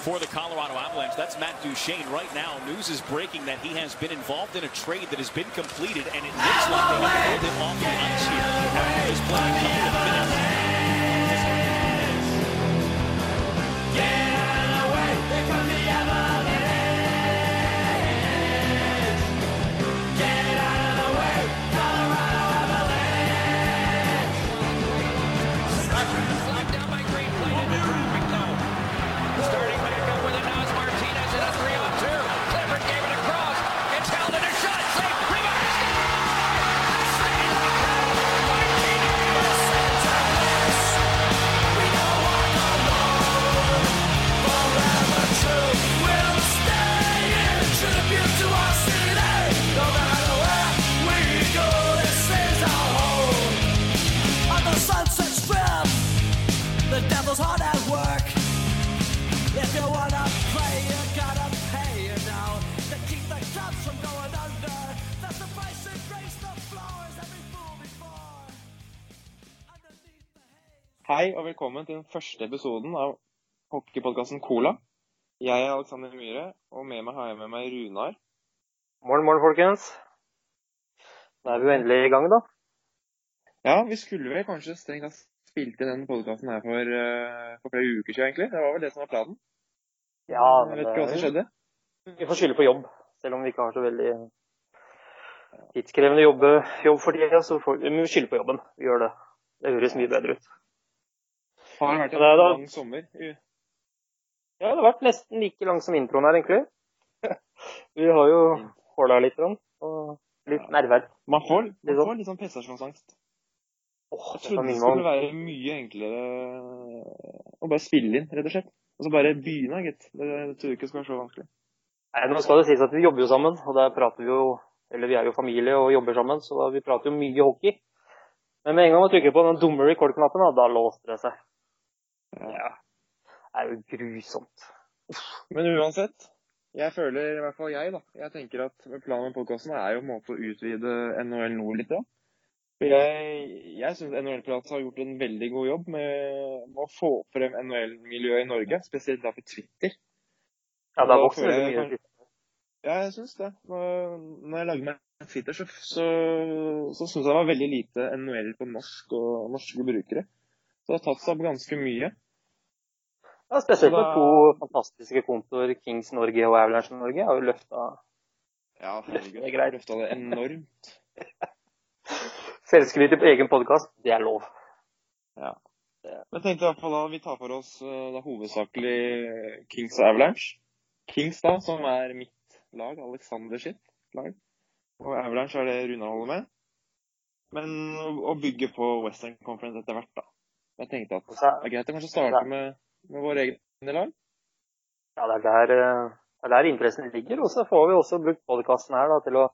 for the Colorado Avalanche. That's Matt Duchene right now. News is breaking that he has been involved in a trade that has been completed, and it looks like they have pulled him off the ice here after a couple of minutes. Hei og velkommen til den første episoden av hockeypodkasten Cola. Jeg er Alexander Myhre, og med meg har jeg med meg Runar. Morgen, morgen, folkens. Da er vi jo endelig i gang, da. Ja, vi skulle vel kanskje strengt tatt spilt inn den podkasten her for, uh, for flere uker siden, egentlig. Det var vel det som var planen. Ja, jeg vet ikke hva som skjedde. Vi får skylde på jobb, selv om vi ikke har så veldig tidskrevende jobb, jobb for tida. Så får vi skylde på jobben. Vi gjør det. Det høres mye bedre ut. Har det vært en Det da- lang sommer? Ja, det har vært nesten like lang som introen her, egentlig. Vi har jo håla litt, og litt. Man får, man sånn. får litt sånn prestasjonsangst. Åh, Jeg trodde det skulle være mye enklere å bare spille inn, rett og slett. Og så bare begynne, gitt. Det, jeg trodde ikke det skulle være så vanskelig. Nei, Nå skal det sies at vi jobber jo sammen, og der prater vi jo Eller vi er jo familie og jobber sammen, så vi prater jo mye hockey. Men med en gang man trykker på den dumme record-knappen, da låste det seg. Ja. Det er jo grusomt. Men uansett, jeg føler, i hvert fall jeg, da, jeg tenker at planen med podkasten er jo en måte å utvide NHL Nord litt. Da. For jeg, jeg syns NHL-prat har gjort en veldig god jobb med, å få frem NHL-miljøet i Norge, spesielt da på Twitter. Ja, det har vokst veldig jeg mye. Ja, jeg syns det. Når jeg lagde meg Twitter, så, så, så syns jeg det var veldig lite NHL på norsk og norske brukere. Det har tatt seg opp ganske mye. Ja, spesielt med to fantastiske kontoer, Kings Norge og Avalanche Norge, har jo løfta Ja. Løfta det enormt. selvskryt på egen podkast. Det er lov. Men jeg tenkte i hvert fall da vi tar for oss det da hovedsakelig Kings og Avalanche. Kings da, som er mitt lag, Alexander sitt lag. Og Avalanche er det Runar holder med. Men å bygge på Western Conference etter hvert, da. Jeg tenkte at det er greit å kanskje starte med, med våre egne lag. Ja, det er der, eh, det er der interessen ligger. Og så får vi også brukt podkasten her da, til å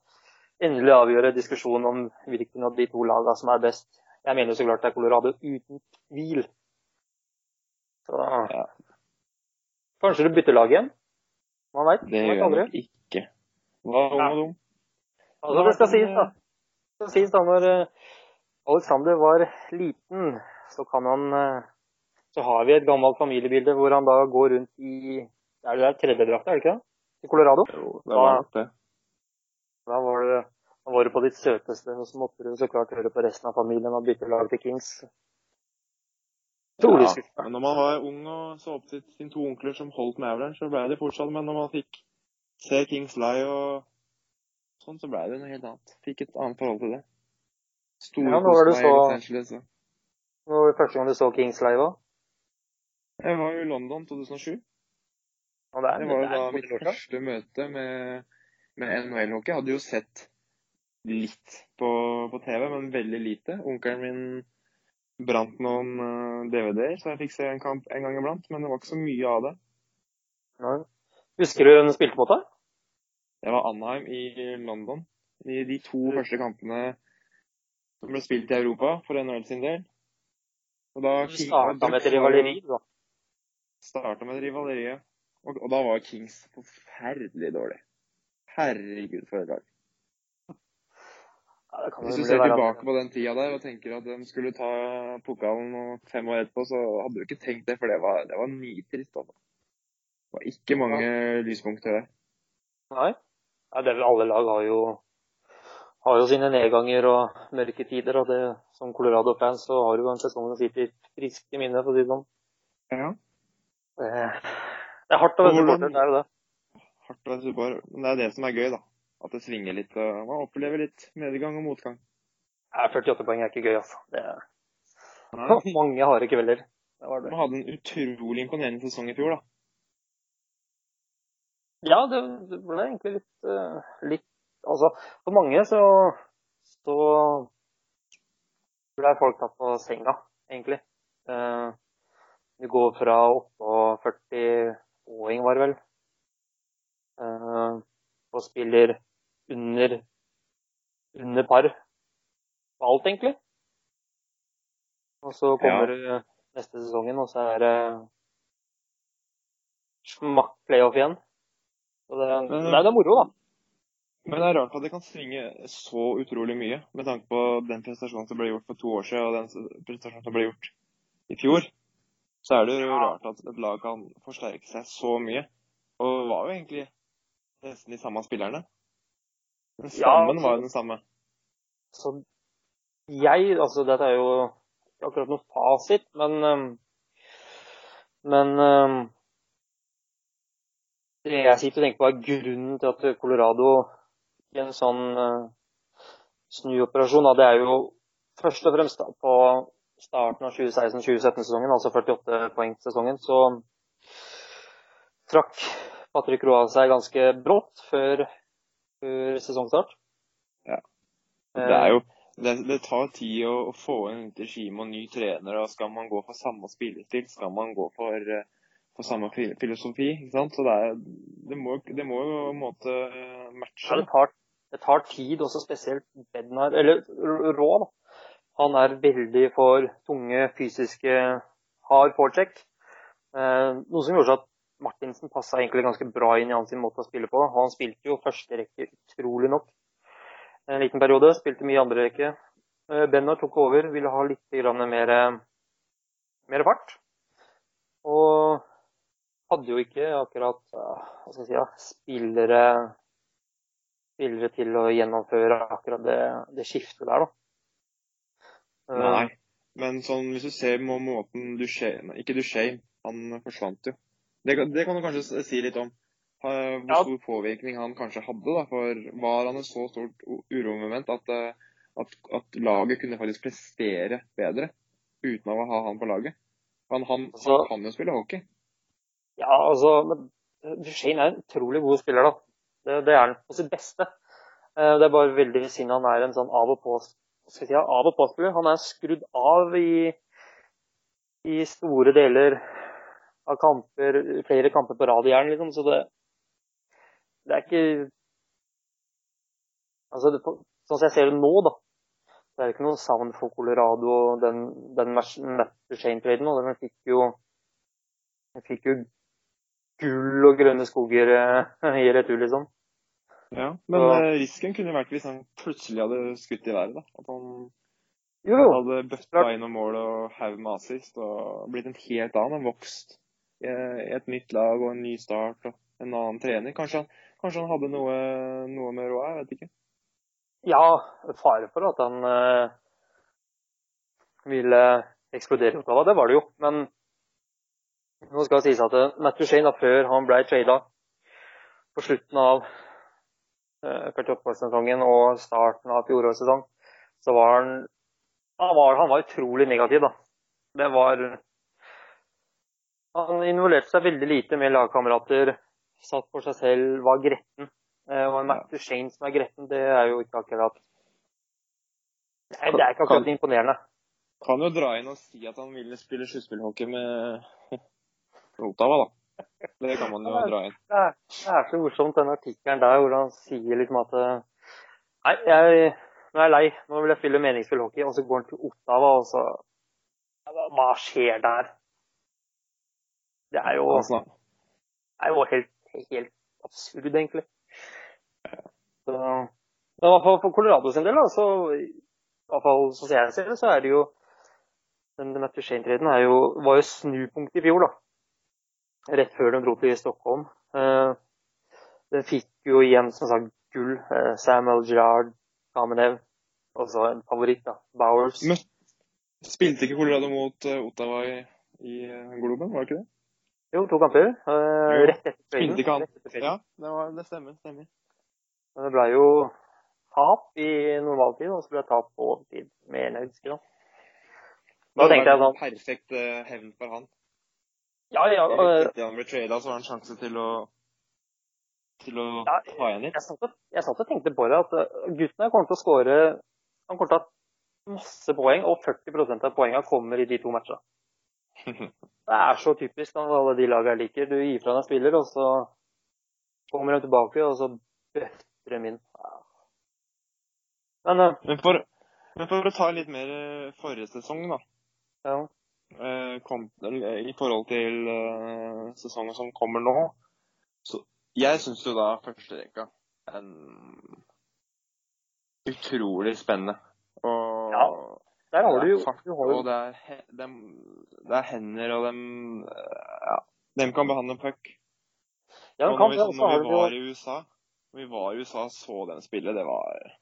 endelig avgjøre diskusjonen om hvilken av de to lagene som er best. Jeg mener jo så klart det er Colorado uten tvil. Så Ja. kanskje du bytter lag igjen? Man veit. Det gjør jeg nok ikke. Hva om og dum? Altså, det skal sies, da. Det skal sies da når eh, Alexander var liten, så kan han eh, Så har vi et gammelt familiebilde hvor han da går rundt i Er det der tredjedrakta, er det ikke det? I Colorado? Jo, det var det. Da var det da var du på ditt søteste, og så måtte du så klart høre på resten av familien og bytte lag til Kings. Ja, men når man var ung og så opp til sine to onkler som holdt med Avalanche, så ble det fortsatt. Men når man fikk se Kings Lie og sånn, så ble det noe helt annet. Fikk et annet forhold til det. Store Ja, nå er det så- Når var det første gang du så Kings live òg? Jeg var jo i London 2007. Og det er, Det var jo da mitt første møte med, med NHL-hockey. Jeg hadde jo sett litt på, på TV, men veldig lite. Onkelen min brant noen eh, DVD-er, så jeg fikk se en kamp en gang iblant. Men det var ikke så mye av det. Nei. Husker du hun spilte mot deg? Det var Anheim i London. I de to første kampene som ble spilt i Europa for NHL sin del. Og da Du starta med et rivaleri, da. Starta med et rivaleri. Og, og da var Kings forferdelig dårlig. Herregud, for et lag. Ja, Hvis du ser tilbake på den tida der og tenker at de skulle ta pokalen og fem år etterpå, så hadde du ikke tenkt det, for det var, det var nitrist. Altså. Det var ikke mange lyspunkter der. Nei. Nei det er vel alle lag har jo, har jo sine nedganger og mørke tider. Og det, som Colorado-fans så har du jo en sesong som sitter friskt i minnet, for å si det sånn. Ja. Det, det er hardt å være Og supporter, det er jo det. Hardt å være supporter. Men det er det som er gøy, da. At det svinger litt. og Man opplever litt medgang og motgang. Ja, 48 poeng er ikke gøy, altså. Det er Nei. mange harde kvelder. Det var det. Man hadde en utrolig imponerende sesong i fjor, da. Ja, det, det ble egentlig litt, eh, litt Altså, for mange så, så ble folk tatt på senga, egentlig. Eh, vi går fra 48-åring, var det vel, eh, og spiller under, under par på alt, egentlig. Og så kommer ja. neste sesongen, og så er det smakk playoff igjen. Så det, Men- nei, det er moro, da. Men det er rart at det kan svinge så utrolig mye, med tanke på den prestasjonen som ble gjort for to år siden, og den prestasjonen som ble gjort i fjor. Så er det jo rart at et lag kan forsterke seg så mye. Og det var jo egentlig nesten de samme spillerne. Men Ja, stammen altså- var jo den samme. Så jeg Altså, dette er jo akkurat noe fasit, men Men det jeg sitter og tenker på, er grunnen til at Colorado i en sånn øh, snuoperasjon, det er jo først og fremst da, på starten av 2016-2017-sesongen, altså 48-poengsesongen, så trakk Patrick Roa seg ganske brått før, før sesongstart. Ja. Det er jo det, det tar tid å, å få inn nytt regime og ny trener. og Skal man gå for samme spillestil, skal man gå for, eh, for samme filosofi. ikke sant? Så det, er, det, må, det må jo på en måte eh, matche. Ja, det tar, det tar tid, også spesielt Bednar, eller Rå. da. Han er veldig for tunge, fysiske, hard forecheck. Eh, noe som gjorde at Martinsen passa egentlig ganske bra inn i hans måte å spille på. Han spilte jo første rekke utrolig nok en liten periode. Spilte mye andre rekke. Eh, Bennar tok over, ville ha litt mer, mer fart. Og hadde jo ikke akkurat eh, hva skal jeg si, ja, spillere spillere til å gjennomføre akkurat det, det skiftet der, da. Eh, Nei. Men sånn, hvis du ser på måten Duchesne Ikke Duchesne, han forsvant jo. Det, det kan du kanskje si litt om. Eh, Hvor Ja. stor påvirkning han kanskje hadde. da, for Var han et så stort uromoment at, eh, at, at laget kunne faktisk prestere bedre uten å ha han på laget? Han, han, han kan jo spille hockey. Ja, altså Duchene er en utrolig god spiller, da. Det, det er han på sitt beste. Eh, Det er bare veldig synd han er en sånn av og på si, av og på-spiller. Han er skrudd av i, i store deler av kamper, flere kamper på rad i jern, liksom. Så det, det er ikke Altså, det, sånn som jeg ser det nå, da, det er ikke noe savn for Colorado den, den matchen, Duchene-traden. og Den fikk jo den fikk jo gull og grønne skoger eh, i retur, liksom. Ja, Men Så- eh, risken kunne vært hvis han plutselig hadde skutt i været. da. At han Jo, hadde bøtta klart. inn noen mål og haug med assist og blitt en helt annen. Han vokst i, et nytt lag og en ny start og en annen trener. Kanskje han, kanskje han hadde noe, noe med råd, jeg vet ikke. Ja, fare for at han øh, ville eksplodere Ottawa, det var det jo. Men nå skal det sies at eh, Matt Duchene, før han ble trada på slutten av eh, 48-årssesongen og starten av fjorårets sesong, så var han han var, han var utrolig negativ, da. Det var Han involverte seg veldig lite med lagkamerater, satt for seg selv, var gretten. Eh, Og en Matt Duchene som er gretten, det er jo ikke akkurat Nei, det er ikke akkurat imponerende. Kan jo dra inn og si at han ville spille sluttspillhockey med Ottawa, da. Det kan man jo dra inn. Det er, det er så morsomt, den artikkelen der hvor han sier liksom at eh, Nei, jeg, nå er jeg lei. Nå vil jeg spille meningsfull hockey. Og så går han til Ottawa, og så hva- skjer der? Det er jo, det er jo helt, helt absurd, egentlig. Så, men i hvert fall for Colorado sin del, da, så i hvert fall som jeg ser det, så er det jo den Matt Duchene-treden var jo snupunkt i fjor, da. Rett før de dro til Stockholm. Eh, Den fikk jo igjen, som sagt, gull. Eh, Samuel Girard, Kamenev, og så en favoritt, da, Bowers. Men spilte ikke Colorado mot eh, Ottawa i, i Globen, var det ikke det? Jo, to kamper. Rett etter traden. Spilte ikke. Ja, det, var, det stemmer. stemmer. Men det ble jo tap i normaltid, og så ble det tap på overtid, mener jeg husker. Da, da Det tenkte jeg sånn Perfekt hevn for han. Ja, ja. Etter han ble trada, så har han sjanse til å til å Ja, ta igjen litt. jeg satt, og, jeg satt og tenkte på det, at guttene gutten her kommer til å skåre Han kommer til å ha masse poeng, og 40% av poengene kommer i de to matchene. Det er så typisk av alle de lagene jeg liker. Du gir fra deg spiller, og så kommer de tilbake, og så bøtter de inn. Men øh, Men for, men for å ta litt mer eh, forrige sesong, da. ja, I forhold til eh, sesongen som kommer nå. Så jeg syns jo da førsterekka er en utrolig spennende. Og Ja, der har du jo fart, og det er, dem, det er hender, og dem Ja, dem kan behandle puck. ja, og kan, når vi, når vi var i USA når vi var i USA så dem spille, det var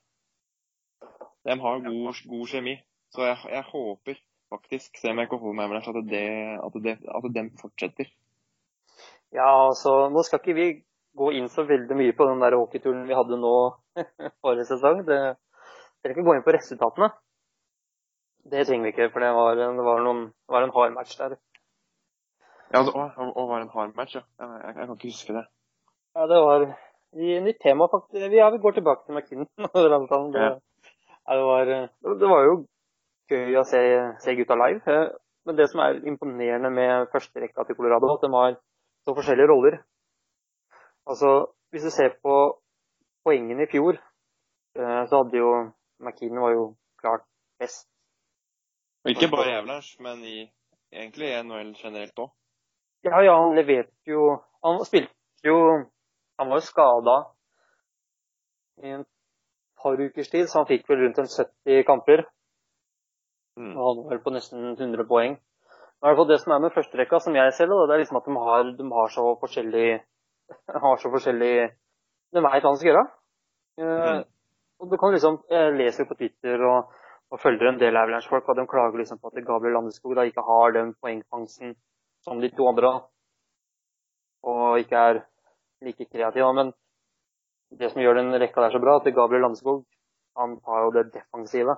De har god, god kjemi. Så jeg, jeg håper faktisk, selv om jeg ikke får med meg at, det, at, det, at den fortsetter. Ja, altså, nå skal ikke vi gå inn så veldig mye på den der hockeyturen vi hadde nå forrige sesong. Det trenger ikke gå inn på resultatene. Det trenger vi ikke, for det var, en- det var, noen, det var en hard match der. Ja, det var, og var en hard match, ja. Jeg, jeg, jeg kan ikke huske det. Ja, det var i nytt tema, faktisk. Ja, vi går tilbake til McKinnon. Det, ja, det, var, det var jo gøy å se, se gutta live. eh, Men det som er imponerende med førsterekka til Colorado, at de har så forskjellige roller. Altså, hvis du ser på poengene i fjor, eh, så hadde jo McKinnon var jo klart best. Og ikke bare i Avalanche, men i, egentlig i NHL generelt òg. Ja, ja, han leverte jo Han spilte jo Han var jo skada i en par ukers tid, så han fikk vel rundt en 70 kamper. Mm. Han var på nesten 100 poeng. I hvert fall Det som er med førsterekka, som jeg ser det, det er liksom at de har, de har så forskjellig har så forskjellig De veit hva de skal gjøre. Eh, Mm. og du kan liksom, Jeg leser jo på Twitter og, og følger en del Avalanche-folk, og de klager liksom på at Gabriel Landeskog da ikke har den poengfangsten som de to andre. Og ikke er like kreativ. Men det som gjør den rekka der så bra, at Gabriel Landeskog han tar jo det defensive.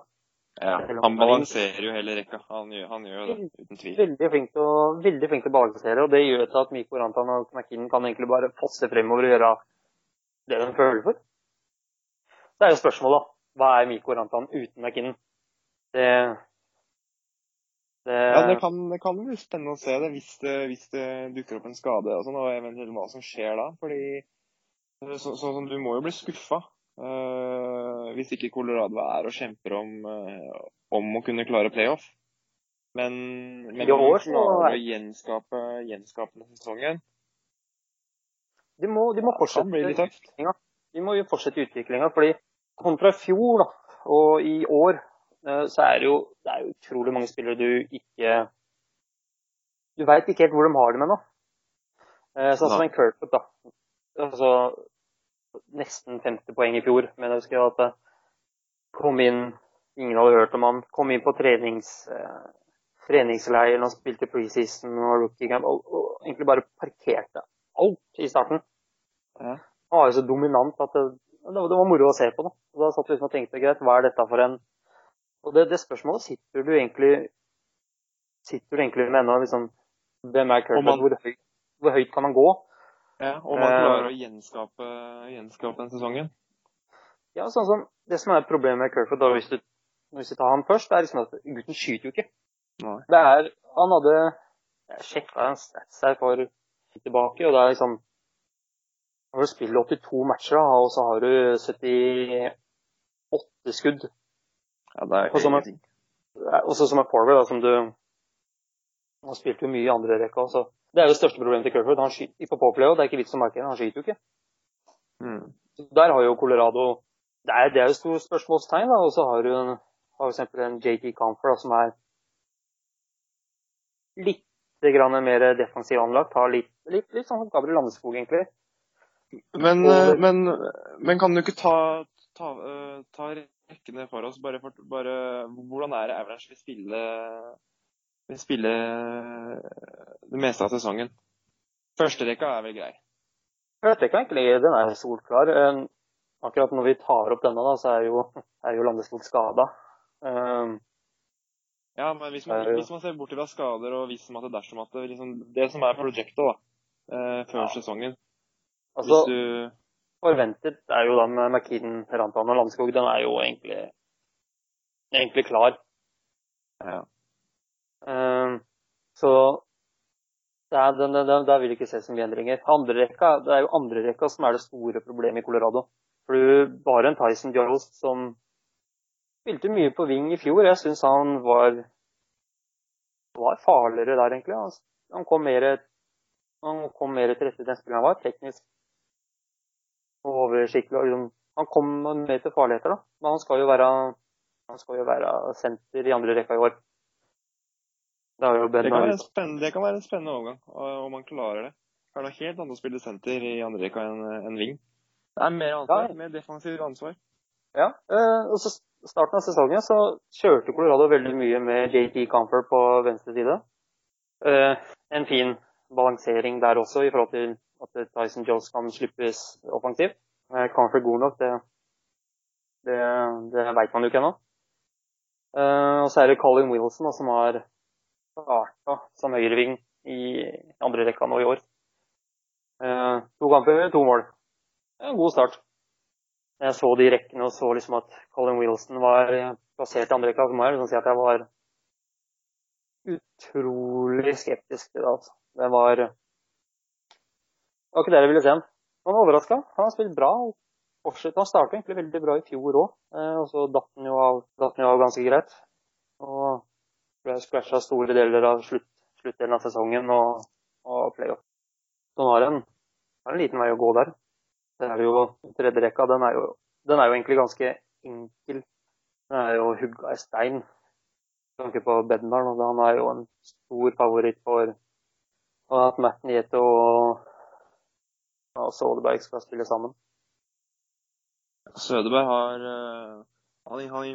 Ja, han balanserer jo hele rekka. Han gjør, han gjør det, uten tvil. Veldig flink til å, veldig flink til å balansere, og det gjør til at Mikko Rantan og McKinnon kan egentlig bare fosse fremover og gjøre det de føler for. Det er jo spørsmålet, da. Hva er Mikko Rantan uten McKinnon? Det, det, Ja, det kan, det kan bli spennende å se det hvis det, hvis det dukker opp en skade og sånn, og eventuelt hva som skjer da. Fordi eh, så, så, du må jo bli skuffa hvis ikke Colorado er og kjemper om, eh, om å kunne klare playoff. Men, men I år de må klare å gjenskape, gjenskape sesongen, de, må, de må fortsette bli utviklinga. De må jo fortsette utviklinga, fordi kontra i fjor da, og i år, eh, så er det jo, det er jo utrolig mange spillere du ikke Du veit ikke helt hvor de har dem ennå. Eh, Sånn som en Kirkwood, da. Altså nesten 50 poeng i fjor, men jeg husker at det kom inn Ingen hadde hørt om han. Kom inn på trenings, eh, treningsleiren og spilte preseason og rookie camp, og, og egentlig bare parkerte alt i starten. Ja. Han var jo så dominant at det, det, var, det var moro å se på. Da. Og da satt vi liksom og tenkte greit, hva er dette for en Og det, det spørsmålet sitter du egentlig sitter du egentlig med ennå. Liksom, hvem er Kirkwood? Hvor, høyt, hvor høyt kan han gå? Ja, og man klarer å gjenskape, gjenskape den sesongen. Ja, sånn som, Det som er problemet med Kirkwood, da, hvis, du, hvis du tar han først, det er liksom at gutten skyter jo ikke. Nei. Det er, Han hadde sjekka en stats her for tilbake, og det er liksom Når du spiller 82 matcher, da, og så har du 78 skudd Ja, det er Og som er Også som er forward, da, som du Han spilte jo mye i andre rekka også. Det er jo det største problemet til Curford. Han skyter på og det er ikke vits å markere. Han skyter jo ikke. Mm. Der har jo Colorado Det er, det er jo stort spørsmålstegn. Og så har du en, har eksempel en JT Comfort som er litt grann mer defensiv anlagt. Har litt, litt, litt sånn som Gabriel Landeskog, egentlig. Men, Og- eh, men, men kan du ikke ta, ta, eh, ta rekkene for oss? Bare, for, bare Hvordan er det Avalanche vil spille, vil spille det meste av sesongen? Førsterekka er vel grei. Førsterekka egentlig den er solklar. Eh, Akkurat når vi tar opp denne, da, så er jo, er jo Landeskog skada. Um, Ja, men hvis man, hvis man ser bort fra skader og hvis man at det dersom at det, liksom, det som er projectet da, eh, før Ja. sesongen altså, du forventet er jo da med McKean, Rantan og Landeskog, den er jo egentlig, egentlig klar. Ja. Eh, så det er, den, den, den, der vil det ikke se så mye endringer. Rekka, er jo andre rekka som er det store problemet i Colorado. For du bare en Tyson Jones som spilte mye på wing i fjor. Jeg syns han var, var farligere der, egentlig. Han, han kom mer han kom mer til rette den spilleren han var. Teknisk og oversiktlig. liksom, Han kom mer til farligheter, da. Men han skal jo være skal jo være senter i andre rekka i år. Det har jo det, kan det kan være en spennende overgang, om man klarer det. Det er noe helt annet å spille senter i andre rekka enn en wing. Det er mer ansvar, Ja. mer defensivt ansvar. Ja, eh, og så starten av sesongen så kjørte Colorado veldig mye med JT Comfort på venstre side. Eh, en fin balansering der også, i forhold til at Tyson Jones kan slippes offensivt. Eh, Comfort god nok, det, det, det veit man jo ikke ennå. Eh, og så er det Colin Wilson da, som har starta som høyreving i andre rekka nå i år. Eh, to kamper, to mål. En god start. Jeg så de rekkene og så liksom at Colin Wilson var eh, plassert i andre rekka, så må jeg liksom si at jeg var utrolig skeptisk til det. altså. Det var Det var ikke det jeg ville se. Han var overraska. Han har spilt bra. og fortsetter. Han startet egentlig veldig bra i fjor òg, og så datt datt han jo av ganske greit. Og ble scratcha store deler av slutt, sluttdelen av sesongen og, og playoff. Så han har en, en liten vei å gå der. Det er jo tredje rekka, den er jo, den er jo egentlig ganske enkel. Den er jo hugga i stein. Tanke på Bednar, han er jo en stor favoritt for at Matt Nieto og, og Soderberg skal spille sammen. Sødeberg har eh, han, han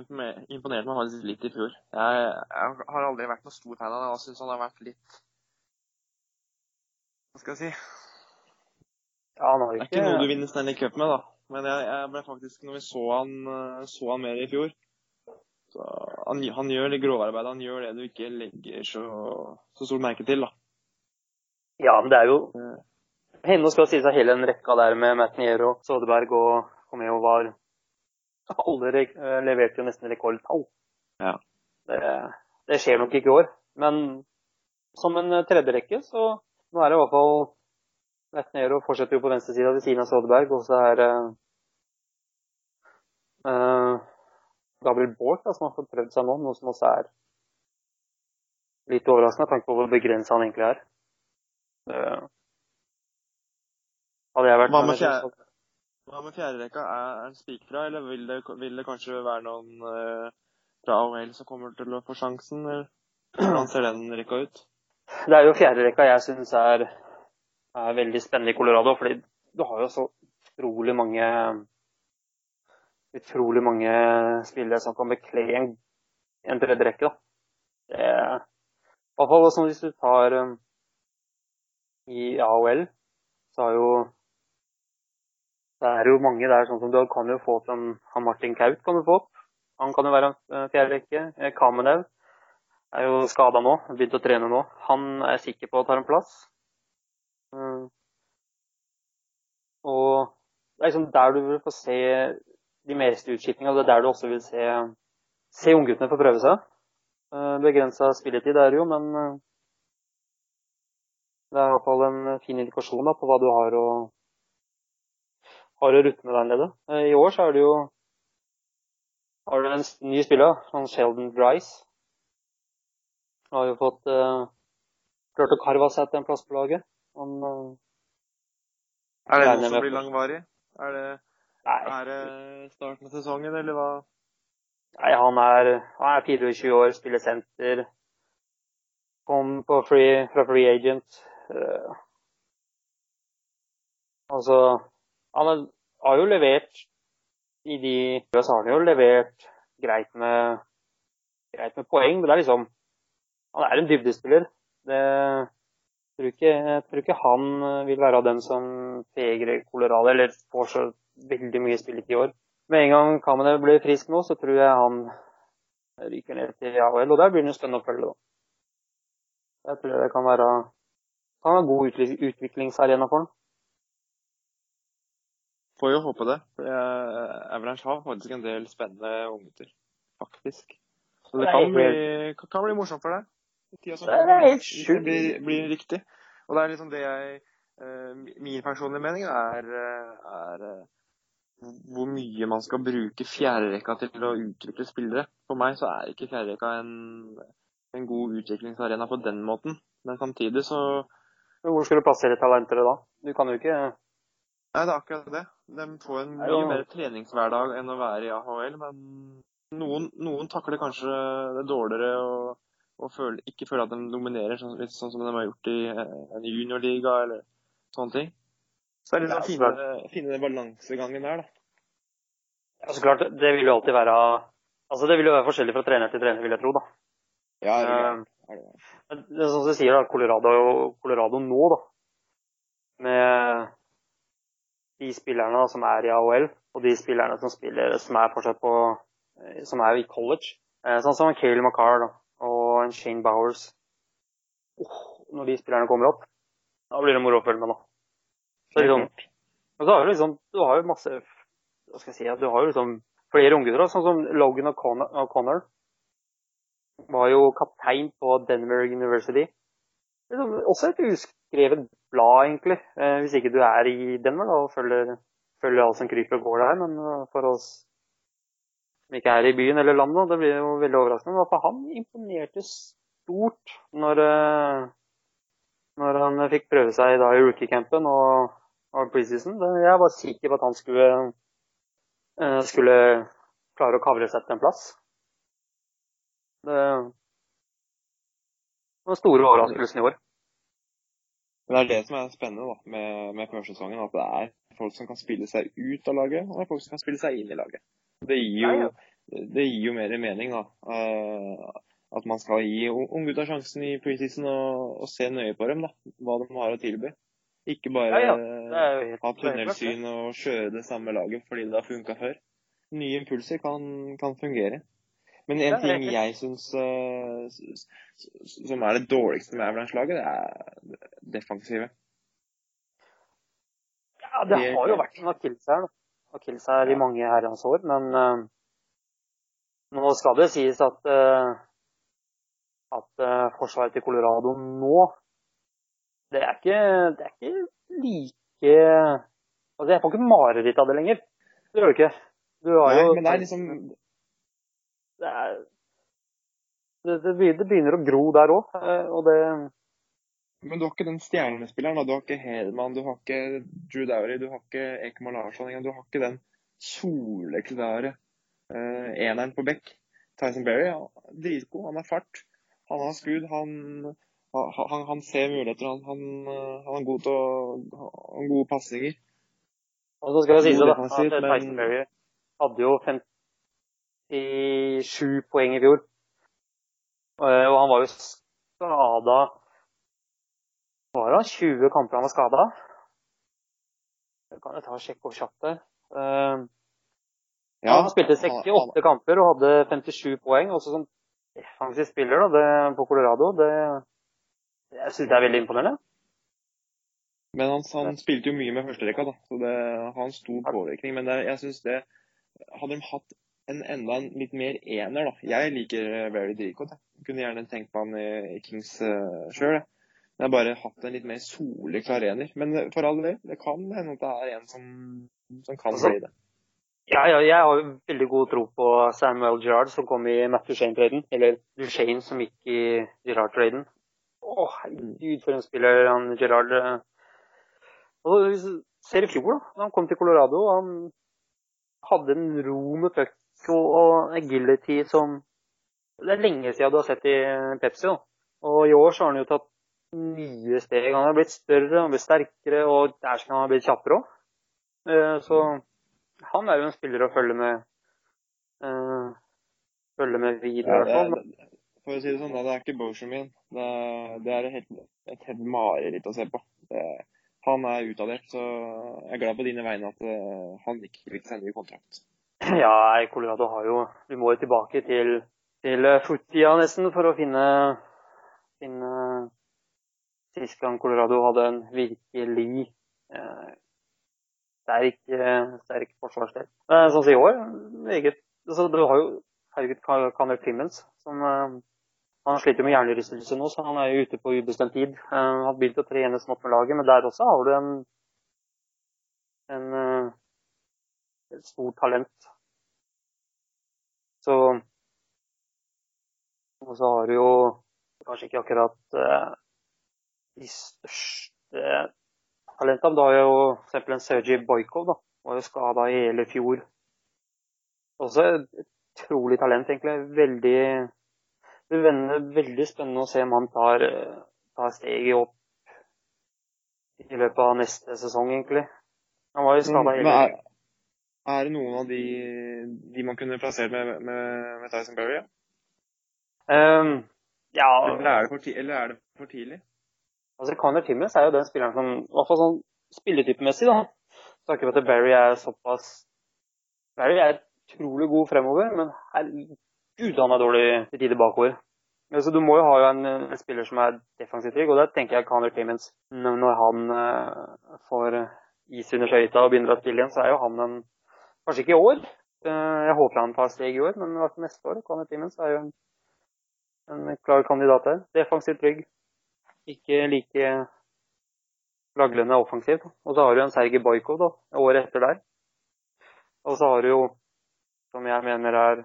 imponerte meg faktisk litt i fjor. Jeg, jeg har aldri vært noen stor fan av ham. Jeg syns han har vært litt Hva skal jeg si? Ja, han har Det er ikke noe du vinner Stanley Cup med, da. Men jeg, jeg ble faktisk, når vi så han, eh, så han mer i fjor så han, han gjør det grovarbeidet. Han gjør det du ikke legger så, så stort merke til, da. Ja, men det er jo Eh, Henne skal sies av hele den rekka der med Matt Niero, Soderberg og Comeo var Alle eh, leverte jo nesten rekordtall. Ja. Det, det skjer nok ikke i år. Men som en eh, tredjerekke, så nå er det i hvert fall Vetnero fortsetter jo på venstresida ved siden av Soderberg, og så er eh, Gabriel Borch som har fått prøvd seg nå, noe som også er litt overraskende, med tanke på hvor begrensa han egentlig er. Uh, hadde jeg vært Hva med med Hva med fjerderekka? Er den spikra, eller vil det, vil det kanskje være noen eh, fra AHL som kommer til å få sjansen? Hvordan ser den rekka ut? Det er jo fjerderekka jeg syns er, er veldig spennende i Colorado. fordi du har jo så utrolig mange utrolig mange spillere som kan bekle en, en tredjerekke. da. Det, I hvert fall hvis du tar um, i AOL, så har jo Det er jo mange der sånn som du kan jo få opp han Martin Kaut kan du få opp. Han kan jo være en fjerderekke. Eh, Kamenev er jo skada nå, begynt å trene nå. Han er sikker på å ta en plass. Mm. Og det er liksom der du vil få se de meste utskiftningene. Det er der du også vil se, se ungguttene få prøve seg. Eh, Begrensa spilletid er det jo, men eh, det er i hvert fall en fin indikasjon da, på hva du har å, har å rutte med der nede. Eh, I år så er det jo har du en ny spiller, han Sheldon Drice. Han har jo fått uh, klart å karve seg til en plass på laget. Han eh, Er det noe som blir langvarig? Er det, Nei, er det starten av sesongen, eller hva? nei han, er, han er 24 år, spiller senter. Kom på free, fra free agent. Uh, altså Han har jo levert i de Så har han jo levert greit med, greit med poeng, men det er liksom Han er en dybdespiller. Det jeg tror ikke, tror ikke han eh, vil være av dem som feger Colorado, eller får så veldig mye spilletid i år. Med en gang Kamene blir frisk nå, så tror jeg han ryker ned til AHL, og der blir det spennende å følge. da. Jeg tror det kan være, kan være en god utviklingsarena for han. Får jo håpe det. for jeg- Avalanche har faktisk en del spennende unggutter. Faktisk. Så det Det kan bli, kan- bli morsomt for deg. Det er helt sjukt. blir, blir riktig. Og det er liksom det jeg eh, Min personlige mening er, eh, er eh, hvor mye man skal bruke fjerderekka til å utvikle spillere. For meg så er ikke fjerderekka en, en god utviklingsarena på den måten. Men samtidig så Hvor skal du plassere talentene da? Du kan jo ikke Nei, det er akkurat det. De får en mye jo. mer treningshverdag enn å være i AHL, men noen, noen takler kanskje det dårligere og, og føler, ikke føler at de dominerer, sånn, litt sånn som de har gjort i eh, en juniorliga eller sånne ting. Så det er litt Ja, sånn å finne den balansegangen der, da. Ja, så klart, det vil jo alltid være Altså, det vil jo være forskjellig fra trener til trener, vil jeg tro, da. Ja, er det Eh. Er det er. Men Det er sånn som du sier, da, Colorado, Colorado nå, da. Med de spillerne som er i AHL, og de spillerne som spiller som er fortsatt på eh, som er i college. Eh, Sånn som Kale McCarr og Shane Bowers. Oh, når de spillerne kommer opp, da blir det moro å følge med, da. Så liksom, og så har du liksom Du har jo masse Hva skal jeg si? Du har jo liksom flere unggutter, sånn som Logan. O'Connor var jo kaptein på Denver University. Liksom, også et uskrevet blad, egentlig. Eh, hvis ikke du er i Denver da, og følger, følger alt som kryper og går der. Men eh, for oss som ikke er i byen eller landet, det blir jo veldig overraskende. Men for han imponerte stort når, eh, når han fikk prøve seg da i rookie-campen og, og preseason. Jeg var sikker på at han skulle, skulle klare å kavre seg til en plass. Det den store overraskelsen i år. Men det er det som er spennende da, med, med førsesongen. At det er folk som kan spille seg ut av laget, og det er folk som kan spille seg inn i laget. Det gir jo, det gir jo mer mening, da. Uh, at man skal gi unggutta sjansen i preseason og, og se nøye på dem, da. Hva de har å tilby. Ikke bare Ja, ja. Ha tunnelsyn og kjøre det samme laget fordi det har funka før. Nye impulser kan, kan fungere. Men en ting jeg syns eh, som er det dårligste med Avalanche-laget, det er defensive. Ja, det har jo vært en akilleshæl. kills her i mange herrens år, men uh, nå skal det sies at uh, at uh, forsvaret til Colorado nå det er ikke, det er ikke like Altså, jeg får ikke mareritt av det lenger. Det gjør du ikke. Du har Nei, jo men det er liksom det, er, det, det begynner- det begynner å gro der òg, og det Men du har ikke den stjernespilleren. da. Du har ikke Hedman, du har ikke Drew Dowry, du har ikke Ekman Larsson engang. Du har ikke den soleklare uh, eneren på bekk. Tyson Berry ja, dritgod. Han har fart. Han har skudd. Han, han, han ser muligheter. Han, han, eh, han er god til å ha gode pasninger. Og så skal det sies det da, at Tyson Berry hadde jo 57 poeng i fjor. Eh, Og han var jo skada Var det 20 kamper han var skada? Kan jeg ta og sjekke opp kjapt der. Eh, Ja, han spilte 68 kamper og hadde 57 poeng. Også som defensiv spiller da, det, på Colorado. Det, jeg syns det er veldig imponerende. Men han, han spilte jo mye med førsterekka, da. Så det har en stor påvirkning. Men det, jeg synes det Hadde de hatt en enda en litt mer ener, da. Jeg liker Very Dricot. Jeg kunne gjerne tenkt på han i, Kings uh, sjøl. Jeg har bare hatt en litt mer soleklar ener. Men eh, for all del, det kan hende at det er en som, som kan Altså, bli det. Ja, ja, jeg har veldig god tro på Samuel Gerrard, som kom i Matt Duchene-traden. Eller Duchene, som gikk i Gerrard-traden. Å, herregud, for en spiller han Gerrard eh. Og ser i fjor, da Han kom til Colorado. Han hadde en ro med puck og, og agility som Det er lenge siden du har sett i Pepsi. da. Og i år så har han jo tatt nye steg. Han har blitt større, han har blitt sterkere, og der skal han ha blitt kjappere òg. Så han er jo en spiller å følge med eh, følge med videre. Ja, det, for å si det sånn, det er ikke Bosham min. Det, det er et helt, et helt mareritt å se på. Det, han er utadert, så jeg er glad på dine vegne at eh, han ikke fikk seg ny kontrakt. Ja, Colorado har jo Vi må jo tilbake til, til fortida nesten for å finne, finne Sist gang Colorado hadde en virkelig eh, sterk, eh, sterk forsvarsdel. Eh, sånn som i år, meget altså, Du har jo herregud Connor Clemens, som eh, Han sliter med hjernerystelse nå, så han er jo ute på ubestemt tid. Eh, Han begynt å trene smått med laget, men der også har du en, en eh, et stort talent. Så Og så har du jo kanskje ikke akkurat eh, de største talentene. Da har jo f.eks. en Sergej Bojkov, da. Var jo skada i hele fjor. Også et utrolig talent, egentlig. Veldig Det blir veldig spennende å se om han tar, tar steget opp i løpet av neste sesong, egentlig. Han var jo skada i hele er, det noen av de, de man kunne plassert med, med, med Tyson Berry? Ja? Um, ja, Eller, er det for ti, eller er det for tidlig? altså Connor Timmins er jo den spilleren som, i hvert fall sånn spilletypemessig, da, snakker vi at Barry er såpass Barry er utrolig god fremover, men herregud, han er dårlig til tider bakover. Altså, du må jo ha en, en spiller som er defensivt trygg, og der tenker jeg Connor Timmins. Når han uh, får is under skøyta og begynner å spille igjen, så er jo han en Kanskje ikke i år, eh, jeg håper han tar steg i år, men i hvert fall neste år. kan timen, så er jo en, en klar kandidat der. Defensivt trygg. Ikke like laglende offensivt. Og så har du en Sergej Bajkov da, året etter der. Og så har du jo, som jeg mener er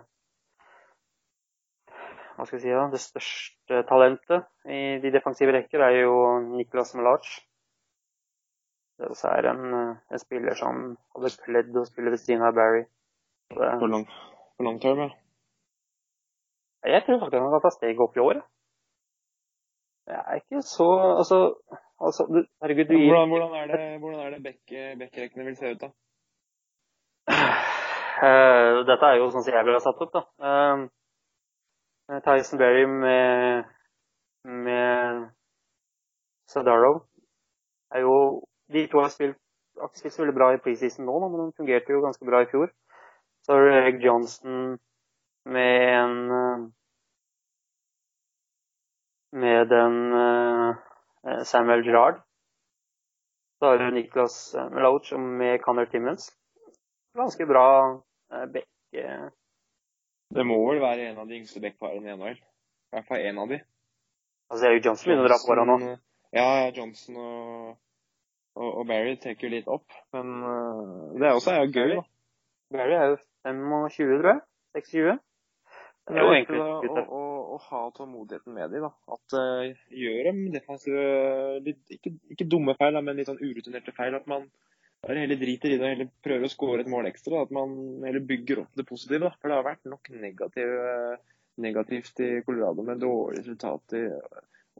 hva skal jeg si da, det største talentet i de defensive rekker, er jo Niklas Malac. Det også er en, en spiller som hadde kledd å spille ved siden av Barry. Hvor det, For lang, for long term, ja. jeg tror faktisk han kan ta steget opp i år. jeg. Jeg er ikke så Altså, altså du, herregud, du gir Hvordan, hvordan er det, hvordan er det bekk- bekkrekkene vil se ut, da? Uh, Dette er jo sånn som jeg ville ha satt opp, da. Uh, Tyson Berry med, med Sadarov er jo De to har spilt, har ikke spilt så veldig bra i preseason nå, men de fungerte jo ganske bra i fjor. Så har du Eric Johnson med en eh, Med en eh, Samuel Gerrard. Så har du Niklas Maloch med Connor Timmons. Ganske bra eh, bekk. eh, Det må vel være en av de yngste backparene i NHL. I hvert fall en av de. Altså, Eric Johnson begynner å dra på nå. Ja, ja, Johnson og, og, og Barry trekker jo litt opp. Men uh, det er også er gøy, da. Barry er jo 25, tror jeg. 26. Det er jo egentlig å, å, å ha tålmodigheten med dem, da. At uh, gjør dem defensive litt, ikke, ikke dumme feil, da, men litt sånn urutinerte feil. At man heller driter i det og heller prøver å skåre et mål ekstra. Da. At man heller bygger opp det positive. Da. For det har vært nok negativ, eh, negativt i Colorado med dårlige resultater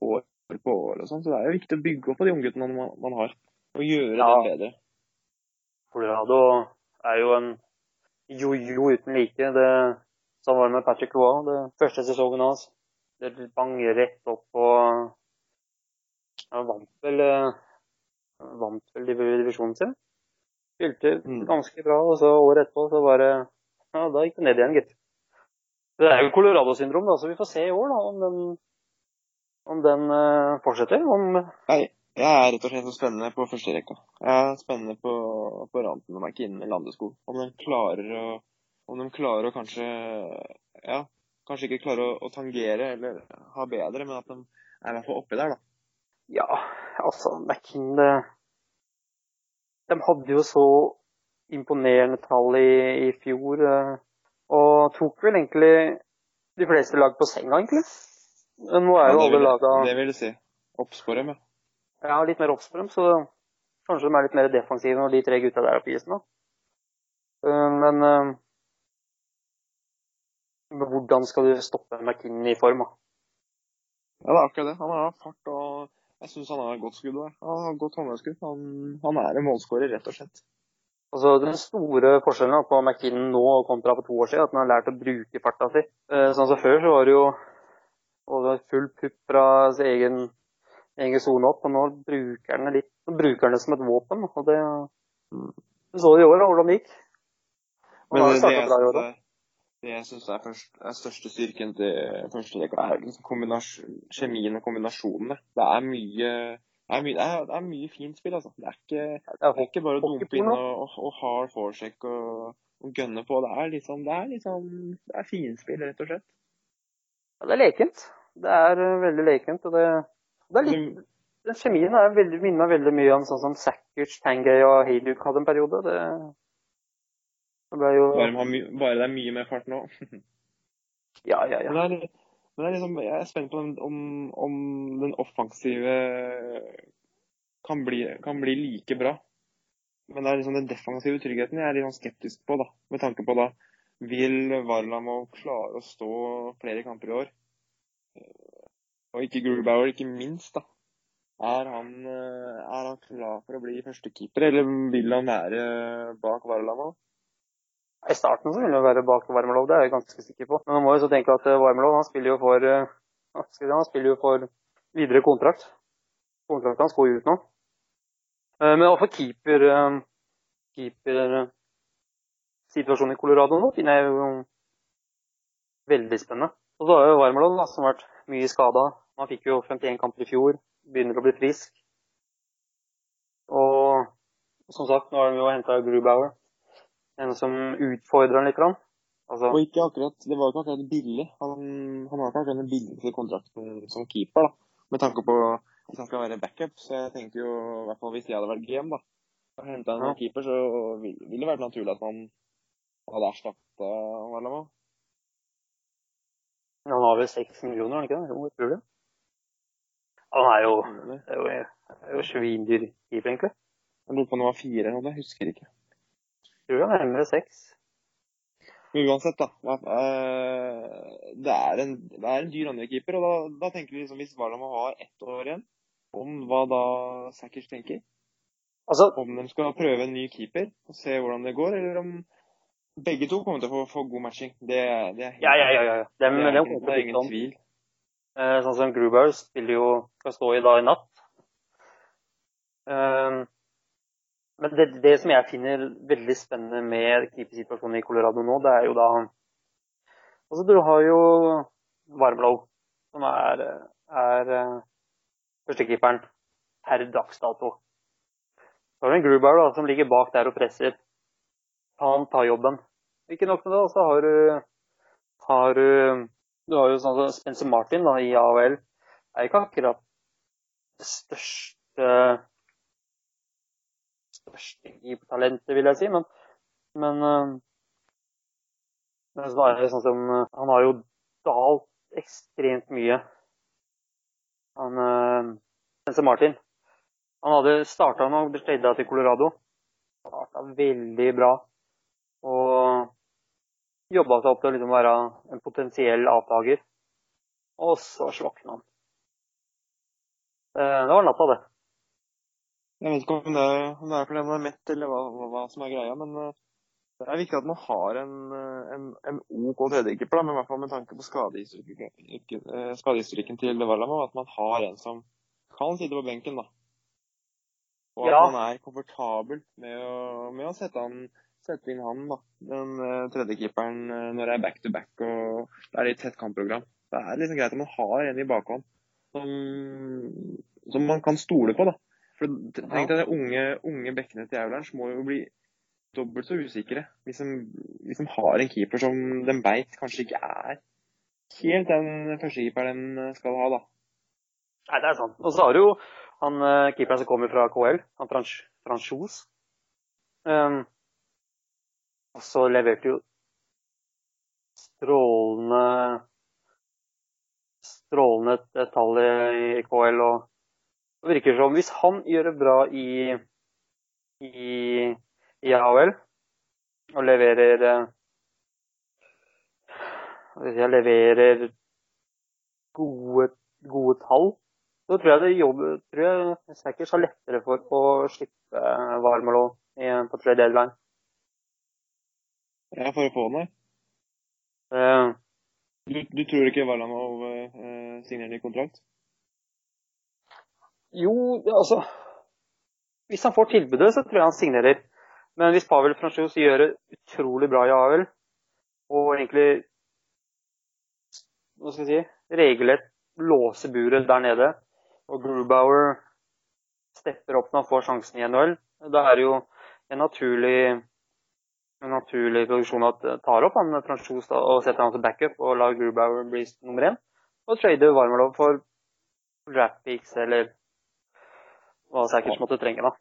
år på år og sånn. Så det er jo viktig å bygge opp på de ungguttene man, man har. Og gjøre Ja. det bedre. Colorado er jo en jojo uten like. Det Sånn var det med Patrick Roa. Det første sesongen hans. Det bang rett opp og Han vant vel eh, vant vel divisjonen sin. Spilte Mm. ganske bra, og så året etterpå så bare Ja, da gikk det ned igjen, gitt. Det er jo Colorado-syndrom, da, så vi får se i år da, om den, om den uh, fortsetter. Om Nei, jeg er rett og slett så spennende på førsterekka. Jeg er spennende på, på Ranten og McKinnon i Landesko. Om de klarer å om de klarer å kanskje ja, kanskje ikke klarer å, å tangere eller ha bedre, men at de er i hvert fall oppi der, da. Ja, altså McKinn det- De hadde jo så imponerende tall i, i fjor. eh, Og tok vel egentlig de fleste lag på senga, egentlig. Nå er jo Ja, alle laga Det vil du si. Obs med. Ja. har litt mer dem, så kanskje de er litt mer defensive når de tre gutta der er på isen. da. Eh, Men eh, hvordan skal du stoppe McKinn i form? da? Ja, det er akkurat det. Han har fart og jeg syns han har godt skudd der. Han har godt håndverkskudd. Han, han er en målskårer, rett og slett. Altså, Den store forskjellen på McKinnon nå kontra for to år siden, er at han har lært å bruke farta si. Eh, sånn som Før så var det jo og det var full pupp fra sin egen, egen sone opp, og nå bruker han det litt, det som et våpen. og det, Du så det i år, da, hvordan det gikk. Men det, det, jeg synes år, er, det jeg syns er, først- er største styrken til førsterekka, er liksom kjemien og kombinasjonene. Det er mye det er, mye, det, er, det er mye fint spill, altså. Det er ikke, Det er ikke bare å dumpe inn og, og, og hard foresjekk og, og gønne på. Det er liksom det er liksom, det er finspill, rett og slett. Ja, det er lekent. Det er eh, veldig lekent. og det, det er litt, den Kjemien er veldig, minner veldig mye om sånn som Sackers, Tangay og Hayduk hadde en periode. Det, det ble jo Bare, bare det er mye mer fart nå. Ja, ja, ja. Men det er, men det er liksom, jeg er spent på den, om, om den offensive kan bli, kan bli like bra. Men det er liksom den defensive tryggheten jeg er litt sånn skeptisk på, da. Med tanke på da Vil Varlamov klare å stå flere kamper i år? Og ikke Grubauer, ikke minst, da. Er han, eh, er han klar for å bli førstekeeper, eller vil han være bak Varlamov? I starten så vil han være bak Varmelov, det er jeg ganske sikker på. Men man må jo så tenke at eh, Varmelov han spiller jo for eh, han spiller jo for videre kontrakt. Kontrakten hans går jo ut nå. Eh, Men iallfall keeper eh, keeper eh, situasjonen i Colorado nå finner jeg jo veldig spennende. Og så har jo Varmelov som har vært mye skada. Han fikk jo 51 kamper i fjor, begynner å bli frisk. Og som sagt, nå har de jo henta Grubauer. En som utfordrer han litt. grann. Altså, Og ikke akkurat, det var ikke akkurat billig. Han, han har ikke akkurat den billigste kontrakten som keeper, da. Med tanke på hvis han skal være backup. Så jeg tenkte jo, i hvert fall hvis jeg hadde vært GM, da, og henta en Ja. keeper, så ville vil det vært naturlig at man hadde erstatta Varlamov. han har vel seks millioner, har han ikke det? Jo, jeg tror det. Han er jo, Jeg det er jo, det er jo svindyr keeper, egentlig. lurer på om han var fire eller noe, jeg husker ikke. Jeg tror han er nærmere seks. Uansett, da. eh, Det er en, det er en dyr andrekeeper, og da, da tenker vi liksom hvis Varlam har ett år igjen, om hva da Sackers tenker. Altså, om de skal prøve en ny keeper og se hvordan det går, eller om begge to kommer til å få, få god matching. Det, det er helt ja, ja, ja. ja. Dem, Det er, dem det er til å ingen tvil. Eh, Sånn som Grubauer spiller jo skal stå i dag i natt. Eh, Men det, det som jeg finner veldig spennende med keepersituasjonen i Colorado nå, det er jo da Altså, du har jo Warmlow, som er, er eh, førstekeeperen per dags dato. Så har du en Grubauer da, som ligger bak der og presser. Han tar jobben. Ikke nok med det, så har du har du Du har jo sånn som Spencer Martin da, i AHL. Er ikke akkurat det største største keepertalentet, vil jeg si, men men, eh, men er det sånn som eh, Han har jo dalt ekstremt mye. Han eh, Spencer Martin. Han hadde starta med å bli til Colorado. Starta veldig bra. Jobba seg opp til å liksom være en potensiell avtaker. Og så slokna han. Eh, Det var natta, det. Jeg vet ikke om det, om det er fordi han er mett, eller hva, hva, som er greia, men eh, det er viktig at man har en, eh, en, en OK tredjekeeper, men i hvert fall med tanke på skadehistorikken, ikke- eh, skadehistorikken til Varlamov, at man har en som kan sitte på benken, da. Og at Ja. man er komfortabel med å, med å sette, han, sette inn han, da, den uh, tredjekeeperen, uh, når det er back to back og det er litt tett kampprogram. Det er liksom greit at man har en i bakhånd som, som man kan stole på, da. For tenk deg de unge, unge bekkene til Aulands må jo bli dobbelt så usikre hvis de, hvis de har en keeper som de veit kanskje ikke er helt den førstekeeperen de skal ha, da. Nei, det er sant. Og så har du jo han eh, keeperen som kommer fra KL, han Frans Franchos. Um, så leverte jo strålende strålende tall i, KL. Og det virker som hvis han gjør det bra i, i, i AHL og leverer eh, jeg leverer gode gode tall, så tror jeg det jobber, tror jeg Sackers har lettere for å slippe Varmelo på trade deadline. Ja, for å få den, Uh, Du, du tror ikke Varlamov uh, signerer ny kontrakt? jo, altså Hvis han får tilbudet, så tror jeg han signerer. Men hvis Pavel Franchos gjør det utrolig bra i AL, og egentlig hva skal jeg si, regelrett låser buret der nede, og Grubauer stepper opp når han får sjansen i NHL, da er det jo en naturlig, en naturlig produksjon at tar opp han Franchos og setter han til backup og lar Grubauer bli nummer én, og trader Varmelov for draft eller hva Sackers måtte trenge. da.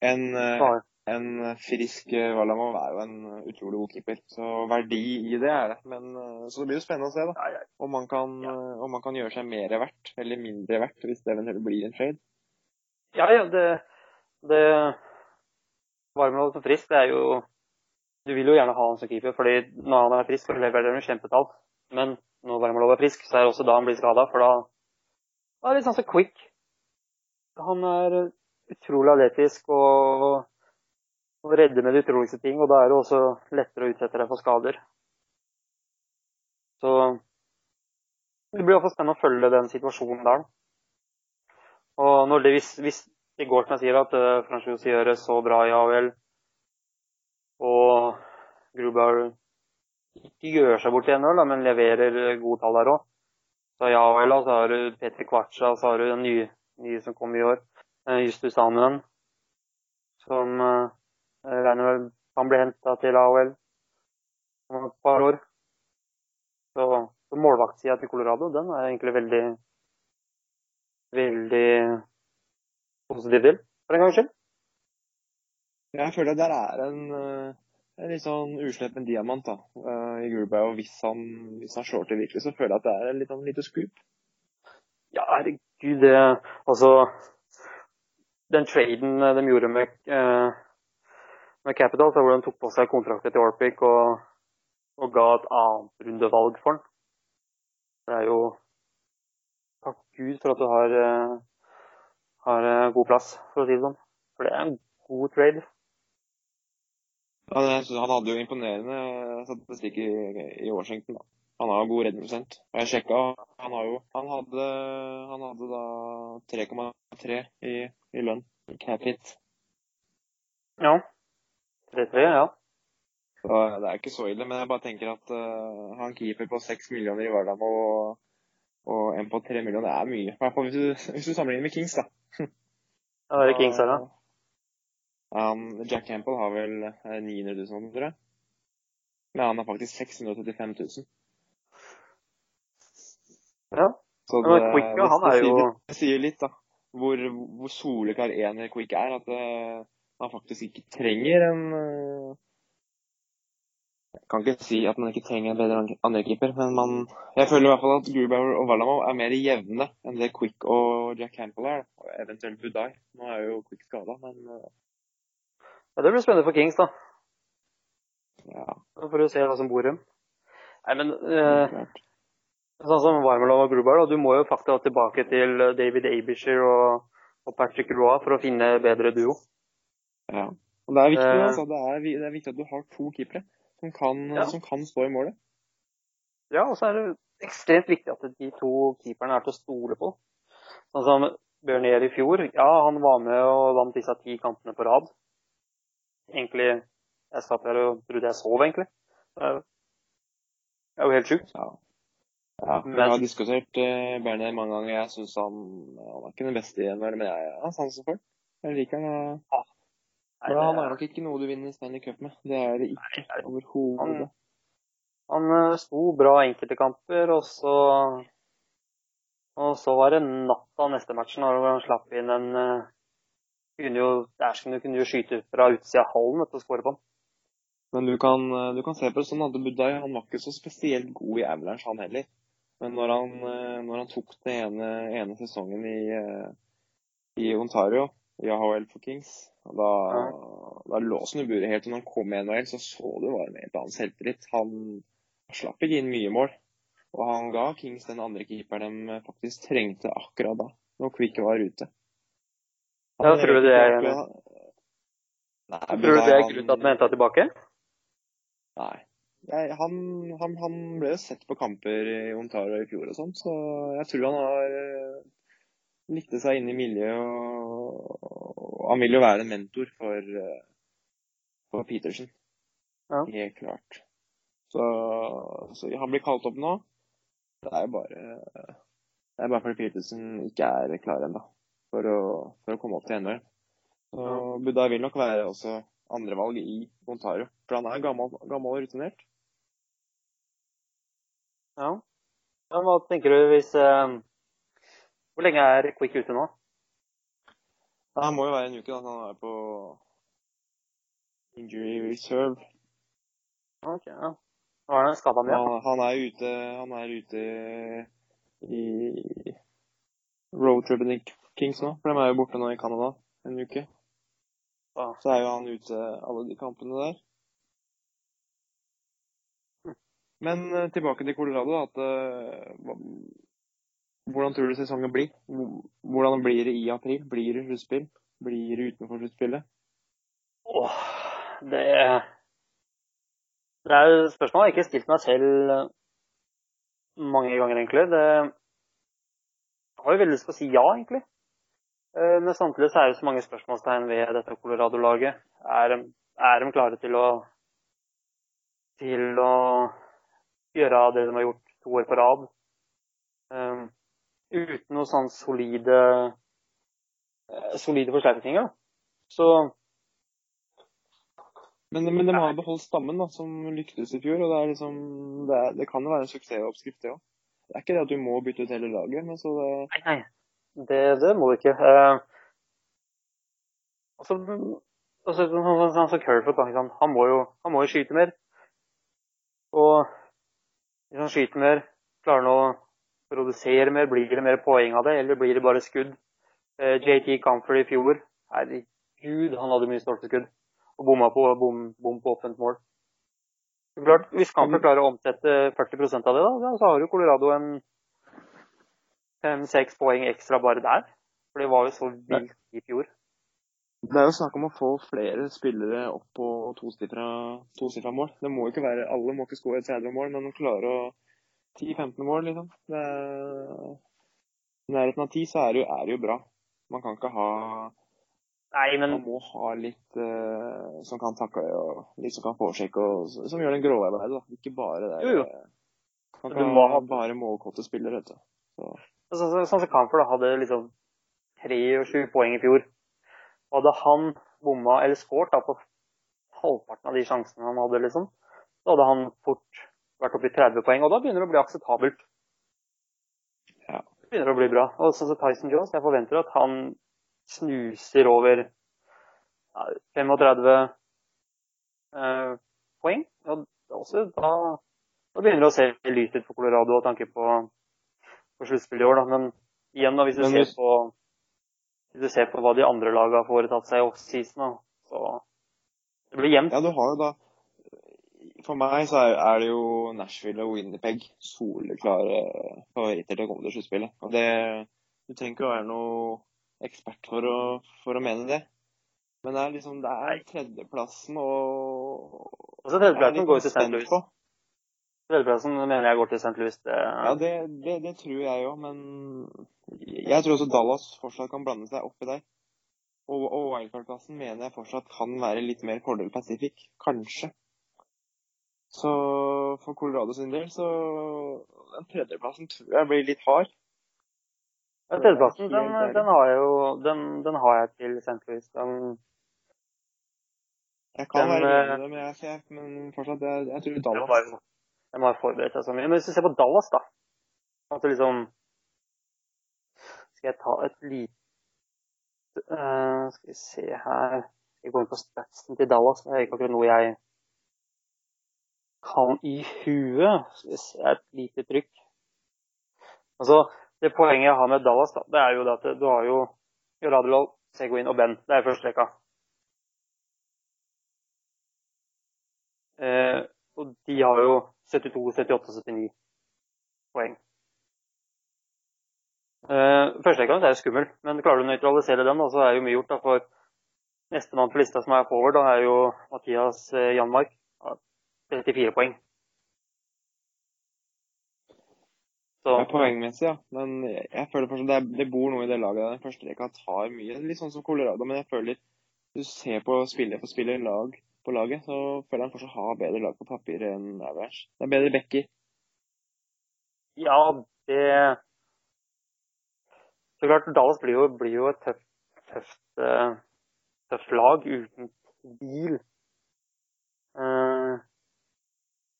En, eh, en frisk Valamov er jo en eh, utrolig god keeper, så verdi i det er det. Men, eh, så det blir jo spennende å se da, om man kan, eh, om man kan gjøre seg mer verdt eller mindre verdt hvis det eventuelt blir en trade. Ja, ja, det, det Varmelov som frisk, det er jo Du vil jo gjerne ha han som keeper, fordi når han er frisk, så leverer han kjempetall. Men når Wermelov er frisk, så er det også da han blir skada, for da er det litt sånn som Quick. Han er utrolig atletisk og, og redder med de utroligste ting, og da er det også lettere å utsette deg for skader. Så det blir iallfall spennende å følge den situasjonen der. Og når det, hvis, hvis det går som jeg sier, at uh, Franchos gjør det så bra i AHL, og Grubauer ikke gjør seg bort i NHL, men leverer gode tall der òg. Så i vel, så har du Petter Kvartsa, så har du den nye, nye som kom i år, uh, Justus Anunen, som jeg regner vel kan bli henta til AHL om et par år. Så, så målvaktsida til Colorado, den er egentlig veldig veldig positiv til, for en gangs skyld. Jeg føler der er en, eh, en litt sånn uslepen diamant da, i i Og Hvis han, hvis han slår til virkelig, så føler jeg at det er litt sånn lite scoop. Ja, herregud, det Altså, den traden de gjorde med, eh, med Capital, hvor de tok på seg kontrakten til Orpic og, og ga et annet rundevalg for den. Det er jo Takk Gud for at du har, eh, har eh, god plass, for å si det sånn. For det er en god trade. Ja, det, han hadde jo imponerende statistikk i, i Washington. da. Han har god redningsprosent. Og jeg sjekka, han har jo Han hadde, han hadde da 3,3 i, i lønn. Cap hit. Ja. 3-3, ja. Så det er ikke så ille. Men jeg bare tenker at uh, han keeper på 6 millioner i Vardam og, og en på 3 millioner er mye. I hvert fall hvis du, hvis du sammenligner med Kings, da. Ja, det er Kings her, da. Ja, Jack Campbell har vel eh, 900 000 tror jeg. Men han har faktisk 635 000. Ja. Så Men Quick, ja, han er jo det sier litt, da. Hvor, hvor soleklar ener Quick er. At eh, han faktisk ikke trenger en eh, Jeg kan ikke si at man ikke trenger en bedre an- andrekeeper, men man Jeg føler i hvert fall at Grubauer og Varlamov er mer jevne enn det Quick og Jack Campbell er. Og eventuelt Budai. Nå er jo Quick skada, men eh, ja. Det blir spennende for Kings, da. ja. For får du se hva som bor dem. Nei, men eh. Sånn som Varmelov og Gruber, da, du må jo faktisk tilbake til eh, David Abisher og, og Patrick Roy for å finne bedre duo. Ja. Og det er viktig, Eh. altså. Det er, det er viktig at du har to keepere som kan, Ja. som kan stå i målet. Ja, og så er det ekstremt viktig at de to keeperne er til å stole på. Sånn som Bernier i fjor. Ja, han var med og vant disse ti kampene på rad. Egentlig Jeg satt her og trodde jeg sov, egentlig. Det er jo- helt sjukt. Ja. Ja, Men- jeg har diskutert uh, Berner mange ganger. Jeg syns han, han er ikke den beste igjen, men jeg har sansen for ham. Jeg liker han. Ja. Nei, Men han er nok ikke noe du vinner Stanley Cup med. Det er det ikke overhodet. Han han sto bra enkelte kamper, og så Og så var det natta neste matchen, hvor han slapp inn en eh, kunne jo, du kunne jo skyte fra utsida av hallen etter å skåre på han. Men du kan, eh, du kan se på det sånn at Budai han var ikke så spesielt god i Avalanche, han heller. Men når han, eh, når han tok den ene, ene sesongen i, eh, i Ontario, i AHL for Kings, da, da låste han i buret helt. Og når han kom i NHL, så så du var med helt annen selvtillit. Han slapp ikke inn mye mål. Og han ga Kings den andre keeperen de faktisk trengte akkurat da, når Quick var ute. Ja, tror du det er- Nei, Tror du det er han- grunnen til at vi henta tilbake? Nei. Jeg, han, han, han ble jo sett på kamper i Ontario i fjor og sånn, så jeg tror han har eh, likte seg inn i miljøet. Og, og han vil jo være en mentor for, eh, for Petersen. Ja. Helt klart. Så, så han blir kalt opp nå. Det er jo bare det er bare fordi Petersen ikke er klar ennå for, å- for å komme opp til NHL. Så Buddha vil nok være også andrevalg i Ontario, for han er gammel, gammel og rutinert. Ja. Men Hva tenker du hvis eh, Hvor lenge er Quick ute nå? Det Han må jo være en uke, da. Han er på injury reserve. Ok, ja. Nå er det skada mye. Han, han er ute Han er ute i roadtripen i Kings nå, for de er jo borte nå i Canada en uke. Så er jo han ute alle de kampene der. Men eh, tilbake til Colorado. At, eh, hvordan tror du sesongen blir? Hvordan blir det i april? Blir det sluttspill? Blir det utenfor sluttspillet? Åh, det Det er et spørsmål jeg ikke har stilt meg selv eh, mange ganger, egentlig. Det jeg har jo veldig lyst til å si ja, egentlig. Eh, Men samtidig så er det så mange spørsmålstegn ved dette Colorado-laget. Er, de- er de klare til å til å gjøre det de har gjort to år på rad? Um, uten noe sånn solide eh, solide forsterkninger. Så Men, men de har beholdt stammen, da, som lyktes i fjor. og Det, er liksom, det, er, det kan jo være en suksessoppskrift, det òg. Det er ikke det at du må bytte ut hele laget, men så det, Nei, nei. Det, det må du ikke. Eh, altså, altså, sånn sånn- sånn som Kerfoot, da, ikke sant? han, må jo, han må jo skyte mer. Og hvis han skyter mer, klarer han å produsere mer, blir det mer poeng av det, eller blir det bare skudd? Eh, JT Comfort i fjor, herregud, han hadde mye stolpeskudd. Og bomma på, bom, bom på åpent mål. Klart, Hvis Comfort klarer å omsette 40% av det, da, så har jo Colorado en fem-seks poeng ekstra bare der. For det var jo så vilt i fjor. det er jo snakk om å få flere spillere opp på tosifra to mål. Det må jo ikke være, Alle må ikke skåre 30 mål, men klare å 10-15 mål, liksom. Det er, I nærheten av 10 så er det, jo, er det jo bra. Man kan ikke ha Nei, men Man må ha litt uh, som kan takke og litt som kan påsjekke, og som gjør den grå arbeidet. da. Ikke bare det. Jo, jo. Man Du må ha- bare målkåte spillere, vet du. Så, sånn som så, så da, hadde liksom 23 poeng i fjor. Hadde han bomma eller skåret på halvparten av de sjansene han hadde, liksom, så hadde han fort vært oppe i 30 poeng. Og da begynner det å bli akseptabelt. Ja. Det begynner å bli bra. Og sånn som Tyson Jones, jeg forventer at han snuser over 35 eh, poeng. Og også da, da begynner det å se lyst ut for Colorado og tanke på, på sluttspillet i år. Da. Men igjen, da, hvis du, hvis- på, hvis du ser på hva de andre lagene har foretatt seg i offseason, så det blir jevnt. ja, du har jo da For meg så er, det jo Nashville og Winnipeg soleklare favoritter til å komme til sluttspillet. Og det Du trenger ikke å være noe ekspert for å, for å mene det. Men det er liksom Det er tredjeplassen og Altså så tredjeplassen går jo til St. Louis. Tredjeplassen mener jeg går til St. Louis. Det, Ja, det, det, det tror jeg òg, men jeg tror også Dallas fortsatt kan blande seg oppi der. Og, og wildcard-plassen mener jeg fortsatt kan være litt mer fordel Pacific. Kanskje. Så for Colorado sin del, så den tredjeplassen tror jeg blir litt hard. Ja, Tredjeplassen den, den har jeg jo den, den har jeg til St. Louis. Den, Jeg kan Den, være eh, enig men, jeg, jeg, men fortsatt, jeg, jeg tror Dallas. Den har forberedt seg så mye. Men hvis du ser på Dallas, da at liksom Skal jeg ta et lite uh, Skal vi se her Jeg går inn på statsen til Dallas. Det er ikke akkurat noe jeg kan i huet. Skal vi se et lite trykk. Altså, det poenget jeg har med Dallas, da, det er jo det at du har jo Radulov, Seguin og Ben. Det er første rekka. Eh, og de har jo 72, 78, 79. poeng. Uh, Førsterekka er jo skummel, men klarer du å nøytralisere den, så er jo mye gjort. da, for Nestemann på lista som er forward, da, er jo Mathias uh, Janmark. 34 poeng. Så, Ja, poengmessig, ja. Men jeg føler det, er- det bor noe i det laget. Den første rekka tar mye. Litt sånn som Colorado, men jeg føler du ser på spiller for spiller lag på laget, så føler jeg han fortsatt har bedre lag på papiret enn Avalanche. Det er bedre backer. ja, det Så klart, Dallas blir jo, blir jo et tøft, tøft, eh, tøft lag uten bil. Eh,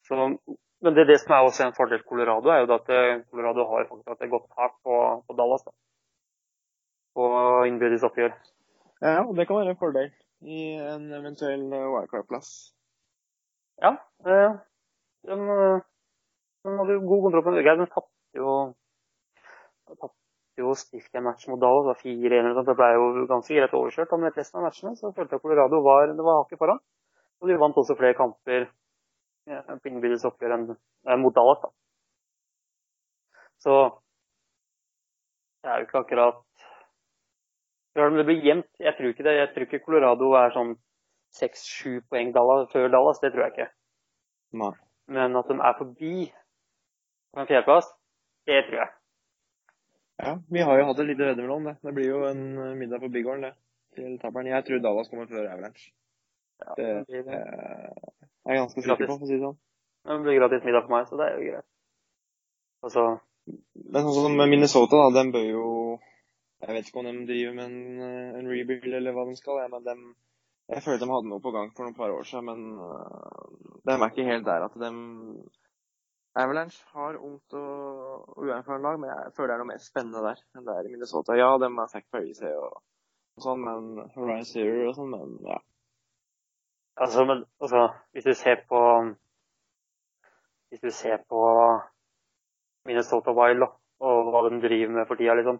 så, men det, det som er også en fordel Colorado, er jo at eh, Colorado har faktisk hatt et godt tak på, på Dallas. Da. På innbyrdes oppgjør. Ja, og det kan være en fordel i en eventuell eh, wildcard-plass. Ja. Eh, den, den hadde jo god kontroll på Norge. Den tapte jo tapte jo stift en match mot Dallas. Det var 4-1 eller noe sånt. Det ble jo ganske greit overkjørt. Men resten av matchene så følte jeg Colorado var, det var hakket foran. Og de vant også flere kamper ja, på innbyrdes oppgjør enn eh, mot Dallas. Da. Så det er jo ikke akkurat ja, om Det blir jevnt. Jeg tror ikke det. Jeg tror ikke Colorado er sånn 6-7 poeng Dallas, før Dallas. Det tror jeg ikke. Nei. Men at de er forbi på en fjerdeplass, det tror jeg. Ja, vi har jo hatt et lite veddemål om det. Det blir jo en eh, middag på Big det. Til taperen. Jeg tror Dallas kommer før Avalanche. Ja, Det det blir, eh, er jeg ganske sikker på, for å si det sånn. det blir gratis middag for meg, så det er jo greit. Altså, Men sånn som Minnesota, da, den bør jo Jeg vet ikke om de driver med en, eh, en rebuild eller hva de skal, Ja, men de, jeg føler de hadde noe på gang for noen par år siden, men uh, de er ikke helt der at de Avalanche har ungt og uerfaren lag, men jeg føler det er noe mer spennende der enn det er i Minnesota. Ja, de har Zack Parise og, og sånn, men Horizon Zero og sånn, men ja. altså, men, altså, hvis du ser på Hvis du ser på Minnesota Wild og hva de driver med for tida, liksom.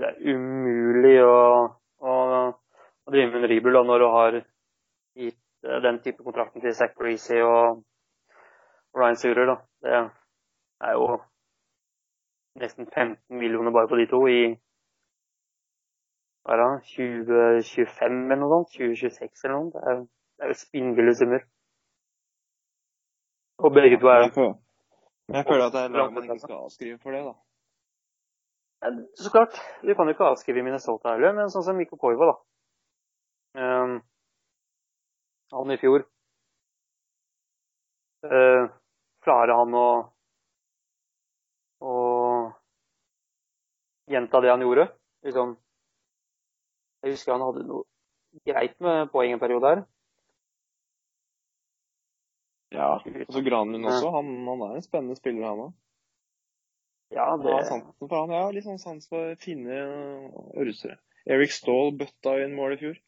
Det er umulig å, å, å drive med en rebuild da, når du har gitt eh, den type kontrakten til Zack Breezy og Ryan Surer. Da. Det er jo nesten 15 millioner bare på de to i hva er det, 2025 eller noe sånt. 2026 eller noe. Det er, det er jo spinnville summer. Og begge to er jeg føler at det er lag man ikke skal avskrive for det, da. Så klart, du kan jo ikke avskrive Minnesota heller, men sånn som Mikko Koiva, da. Um, han i fjor uh, Klarer han å, å gjenta det han gjorde? Liksom, jeg husker han hadde noe greit med poeng en periode her. Ja. Og så Granlund også. Han, han er en spennende spiller, han òg. Ja, det ja, sansen for han. Jeg har litt sånn sans for finne og russere. Eric Stahl bøtta inn mål i fjor.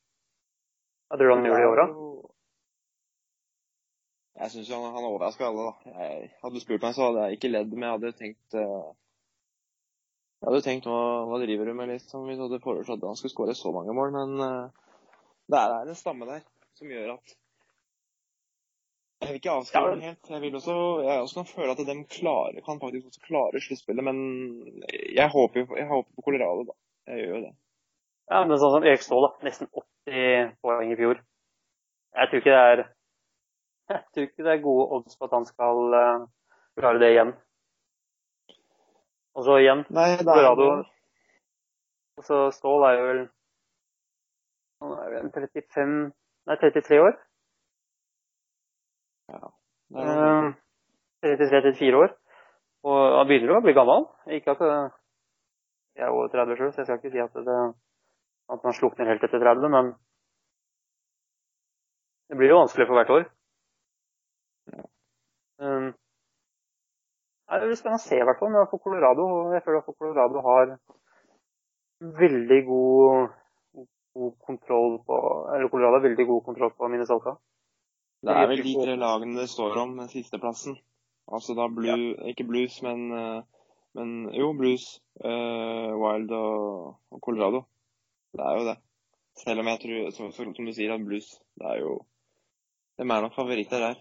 Hva tror du han gjør det i år, da. Jeg syns han, han overraska alle, da. Jeg, hadde du spurt meg, så hadde jeg ikke ledd, men jeg hadde tenkt uh, Jeg hadde tenkt hva, hva driver du med, liksom, hvis du hadde foreslått at han skulle skåre så mange mål, men uh, det er, det er en stamme der som gjør at Jeg vil ikke avskrive Ja, den helt. Jeg vil også, jeg også kan føle at de klarer, kan faktisk også klare sluttspillet, men jeg håper, jeg håper på Colorado, da. Jeg gjør jo det. Ja, men sånn som Erik Ståhl, da. Nesten 80 poeng i fjor. Jeg tror ikke det er jeg tror ikke det er gode odds på at han skal uh, klare det igjen. Og så igjen, Nei, det er Colorado og så Ståhl er jo vel Han er vel 35 Nei, 33 år. Det er noe- Eh, 33-34 år. Og han begynner jo å bli gammel. Ikke at Jeg er over 30 sjøl, så jeg skal ikke si at, det, at man slukner helt etter 30, men det blir jo vanskelig for hvert år. Um, det blir spennende å se, i hvert fall. Men for Colorado, jeg føler at Colorado har veldig god, god kontroll på Eller Colorado har veldig god kontroll på Minnesota. Det er vel de tre lagene det står om den sisteplassen. Altså da Blue, ikke Blues, men, eh, men jo, Blues, uh, Wild og, og Colorado. Det er jo det. Selv om jeg tror, som, som du sier, at Blues det er jo De er nok favoritter der.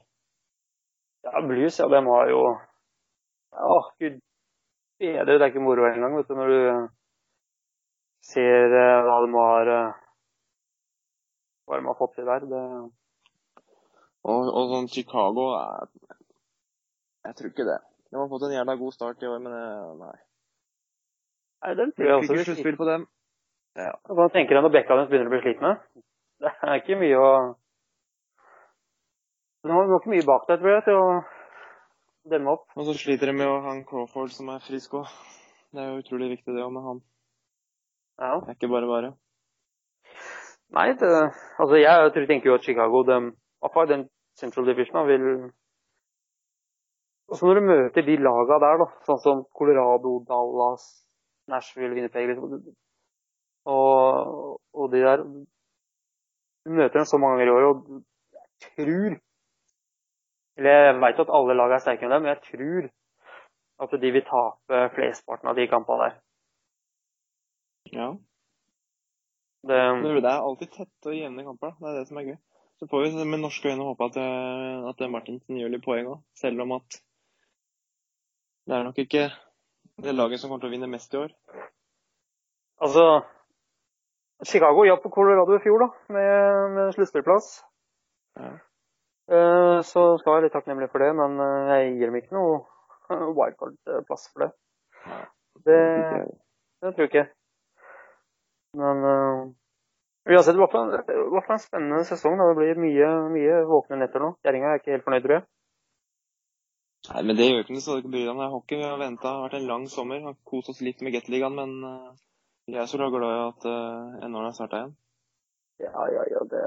Ja, Blues, ja, dem har jo Å, gud. bedre. Det er ikke moro engang, vet du, når du ser eh, hva de har eh, hva de har fått til der. Det, Og, og sånn Chicago jeg, Jeg tror ikke det. De har fått en jævla god start i år, men nei. nei, den Det tror jeg også vil sluttspill på dem. Ja. Hva tenker du når bekka deres begynner å bli slitne? Det er ikke mye å Det har ikke mye bak deg, tror jeg, til å demme opp. Og så sliter de med å ha en Crawford som er frisk òg. Det er jo utrolig viktig det òg med han. Ja. Det er ikke bare bare. Nei, det, altså jeg tror, tenker jo at Chicago, de, i den Central Division, vil Og så når du møter de laga der, da, sånn som Colorado, Dallas, Nashville, Winnipeg liksom, og, og de der Du møter dem så mange ganger i året, og jeg tror Eller jeg veit at alle lag er sterkere enn dem, men jeg tror at de vil tape flesteparten av de kampene der. Ja. Det, Det er alltid tette og jevne kamper. da. Det er det som er gøy. Så får vi med norske øyne håpe at, eh, at Martinsen gjør litt poeng òg, selv om at det er nok ikke det laget som kommer til å vinne mest i år. Altså Chicago hjalp Colorado i fjor, da, med, med sluttspillplass. Ja. Eh, så skal jeg være litt takknemlig for det, men eh, jeg gir dem ikke noe wildcard-plass for det. Det, det tror jeg ikke. Men uansett, det var for en, var en spennende sesong. Da. Det blir mye, mye våkne netter nå. Kjerringa er ikke helt fornøyd, tror jeg. Nei, men det gjør ikke noe, så du ikke bry deg om. Det er hockey. Vi har venta. Det har vært en lang sommer. Har kost oss litt med Gateligaen, men vi er så glad i at uh, NHL har starta igjen. Ja, ja, ja, det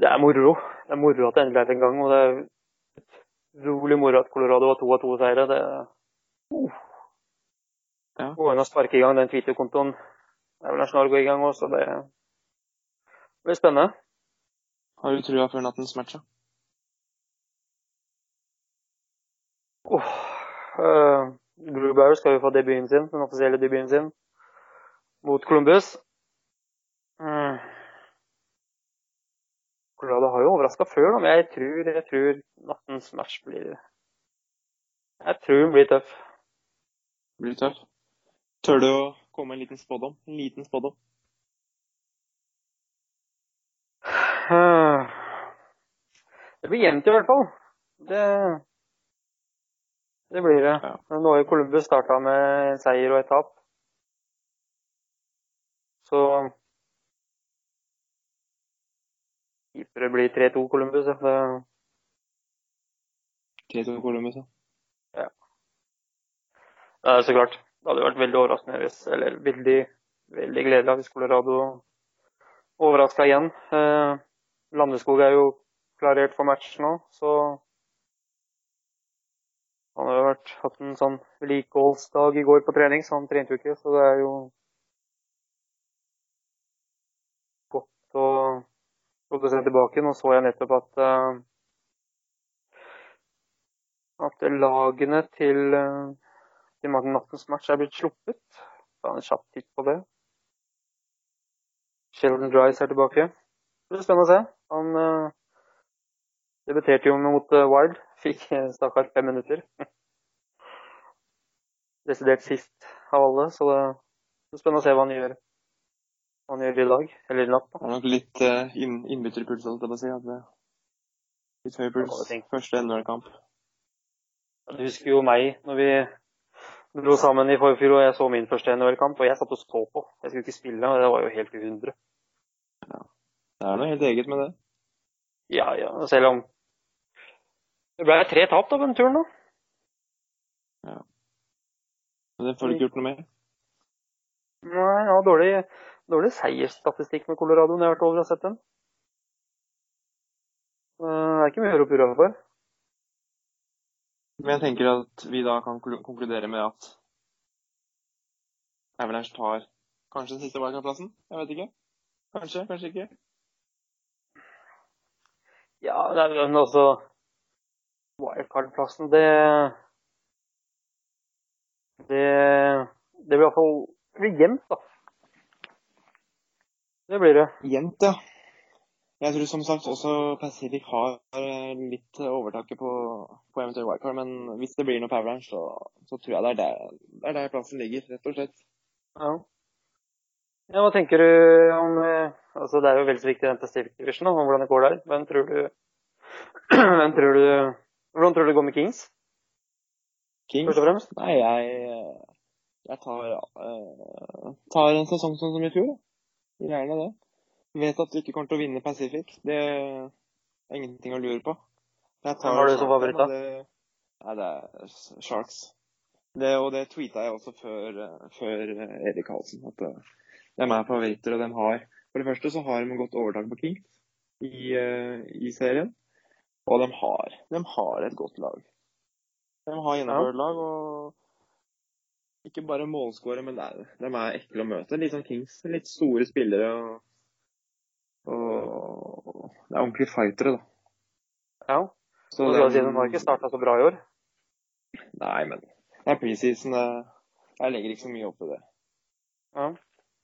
Det er moro. Det er moro at det endelig er en gang. Og det er utrolig moro at Colorado har to av to seire. Det uh. Ja. Gå inn og sparke i gang den Twitter-kontoen. Det er vel snart gå i gang òg, så det blir spennende. Har du trua før nattens match? da? Oh, uh, Grubauer skal jo få debuten sin, den offisielle debuten sin, mot Columbus. Mm. Colorado har jo overraska før, da, men jeg tror, jeg tror nattens match blir Jeg tror den blir tøff. Blir tøff? Tør du å komme med en liten spådom? En liten spådom? Det blir jevnt i hvert fall. Det, det blir det. Ja. Nå har jo Columbus starta med en seier og et tap. Så det blir 3-2 Columbus. ja. Det, 3-2 Columbus, ja. det er så klart. Det hadde vært veldig overraskende hvis Eller veldig, veldig gledelig hvis Colorado overraska igjen. Eh, Landeskog er jo klarert for match nå, så han har jo vært, hatt en sånn vedlikeholdsdag i går på trening, så han trente jo ikke. Så det er jo godt å få se tilbake. Nå så jeg nettopp at eh, at lagene til, eh, til nattens match er blitt sluppet. Ta en kjapp titt på det. Sheldon Dryce er tilbake. Det blir spennende å se. Han uh, debuterte jo mot uh, Wild. Fikk uh, stakkars fem minutter. Desidert sist av alle, så det blir spennende å se hva han gjør. Hva han gjør i dag, eller i natt. da. Det er nok litt uh, inn, innbytterpuls, holdt jeg på å si. At det, litt høy puls. Første NHL-kamp. Du husker jo meg når vi dro sammen i forfjor og jeg så min første NHL-kamp. Og jeg satt og så på. Jeg skulle ikke spille, og det var jo helt uundre. Det er noe helt eget med det. Ja, ja, selv om det ble tre tap da på den turen, da. Men det får du ikke gjort noe med. Nei, ja, dårlig, dårlig seiersstatistikk med Colorado når jeg har vært over og sett dem. Eh, Det er ikke mye å rope hurra for. Men jeg tenker at vi da kan konkludere med at Avalanche tar kanskje den siste wildcard-plassen? Jeg vet ikke. Kanskje, kanskje ikke. Ja, det er, men altså Wildcard-plassen, det Det Det blir i hvert fall det blir jevnt, da. Det blir det. Jevnt, ja. Jeg tror som sagt også Pacific har eh, litt overtaket på, på eventuelt wildcard, men hvis det blir noe power Avalanche, så, så tror jeg det er, der, det er der plassen ligger, rett og slett. Ja. ja. Hva tenker du om eh, altså Det er jo veldig så viktig den Pacific Division, og hvordan det går der. Hvem tror du, hvem tror du Hvordan tror du det går med Kings, Kings? først og fremst? Nei, jeg, jeg tar, uh, tar en sesong sånn som i fjor. Gjerne det. Vet at du ikke kommer til å vinne Pacific. Det er ingenting å lure på. Hvem har du som favoritt, da? det- Nei, det er Sharks. Det, og det tweeta jeg også før, før eh, Erik Karlsen. At eh, de er favoritter, og de har For det første så har de godt overtak på Kings i, eh, i serien. Og de har, de har et godt lag. De har gjennomført lag, og ikke bare målskårere, men de er ekle å møte. Litt sånn Kings. Litt store spillere. og og det er ordentlige fightere, da. Ja. Så det- si, De har ikke starta så bra i år. Nei, men det er preseason. Jeg legger ikke så mye opp i det. Ja.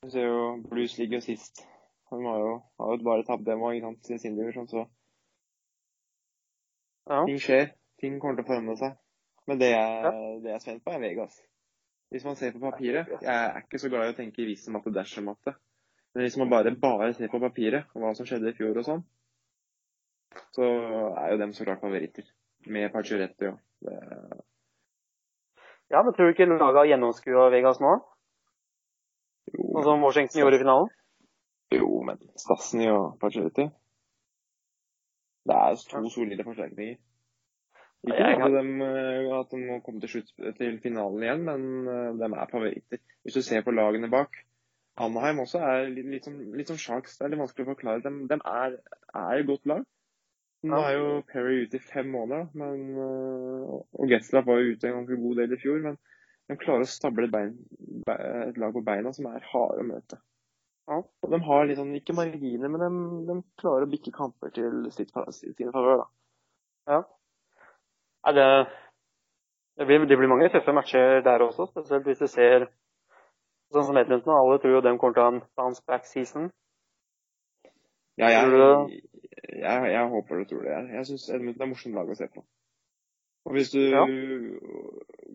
Du ser jo Blues ligger jo sist. De har jo, har jo bare tapt dem òg, ikke sant, sin sin divisjon, så Ja. ting skjer. Ting kommer til å forandre seg. Men det jeg, det jeg er spent på, er Vegas. Hvis man ser på papiret Jeg er ikke så glad i å tenke i visum at det dersom at det. Men hvis man bare, bare ser på papiret og hva som skjedde i fjor og sånn, så er jo dem så klart favoritter. Med Pacioretti òg. ja, men tror du ikke laget har gjennomskua Vegas nå? jo, Sånn som Washington gjorde i finalen? jo, men Stasny og Pacioretti Det er to solide forsterkninger. Ikke Jeg at de, eh, at de må komme til slutt til finalen igjen, men eh, de er favoritter. Hvis du ser på lagene bak Anaheim også er litt, litt, som, litt Sharks. Det er litt vanskelig å forklare. De, de er, er et godt lag. Nå er jo Perry ute i fem måneder, men, øh, og Getzlaff var jo ute en ganske god del i fjor. Men de klarer å stable et, bein, et lag på beina som er harde å møte. Ja. Og de har litt sånn, ikke marginer, men de, de klarer å bikke kamper til sitt, sin favør. da. Ja. Det, det, blir, det blir mange tøffe matcher der også, spesielt hvis du ser sånn som Edmundsen, Alle tror jo de kommer til å ha en bounce back season. Ja, jeg, jeg, jeg, håper du tror det. Jeg, jeg syns Edmundsen er morsomt lag å se på. Og hvis du, Ja.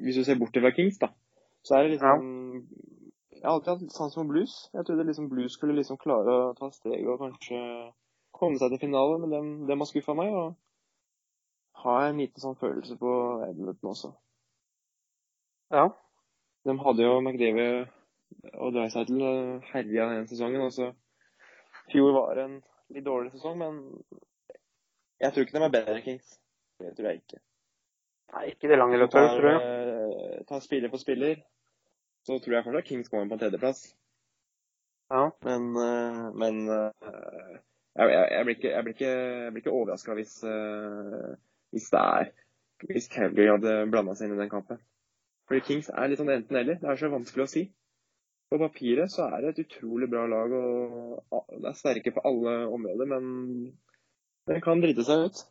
hvis du ser bort fra Kings, da, så er det Ja. liksom Jeg har alltid hatt sans for blues. Jeg trodde liksom blues skulle liksom klare å ta steget og kanskje komme seg til finale, men dem, dem har skuffa meg. Og har en liten sånn følelse på Edmundsen også. Ja. De hadde jo McDavid og Dreisaitl herja den sesongen. og så Fjor var en litt dårlig sesong, men jeg tror ikke de er bedre enn Kings. Det tror jeg ikke. Nei, ikke det lange løpet, tror jeg. Ta spiller for spiller, så tror jeg fortsatt Kings kommer på en tredjeplass. Ja. Men, eh, men eh, jeg, jeg, jeg, blir ikke, jeg blir ikke, jeg blir ikke overraska hvis, eh, hvis det er Hvis Calgary hadde blanda seg inn i den kampen. Fordi Kings er litt sånn enten-eller. Det er så vanskelig å si. På papiret så er det et utrolig bra lag, og det er sterke på alle områder, men det kan drite seg ut.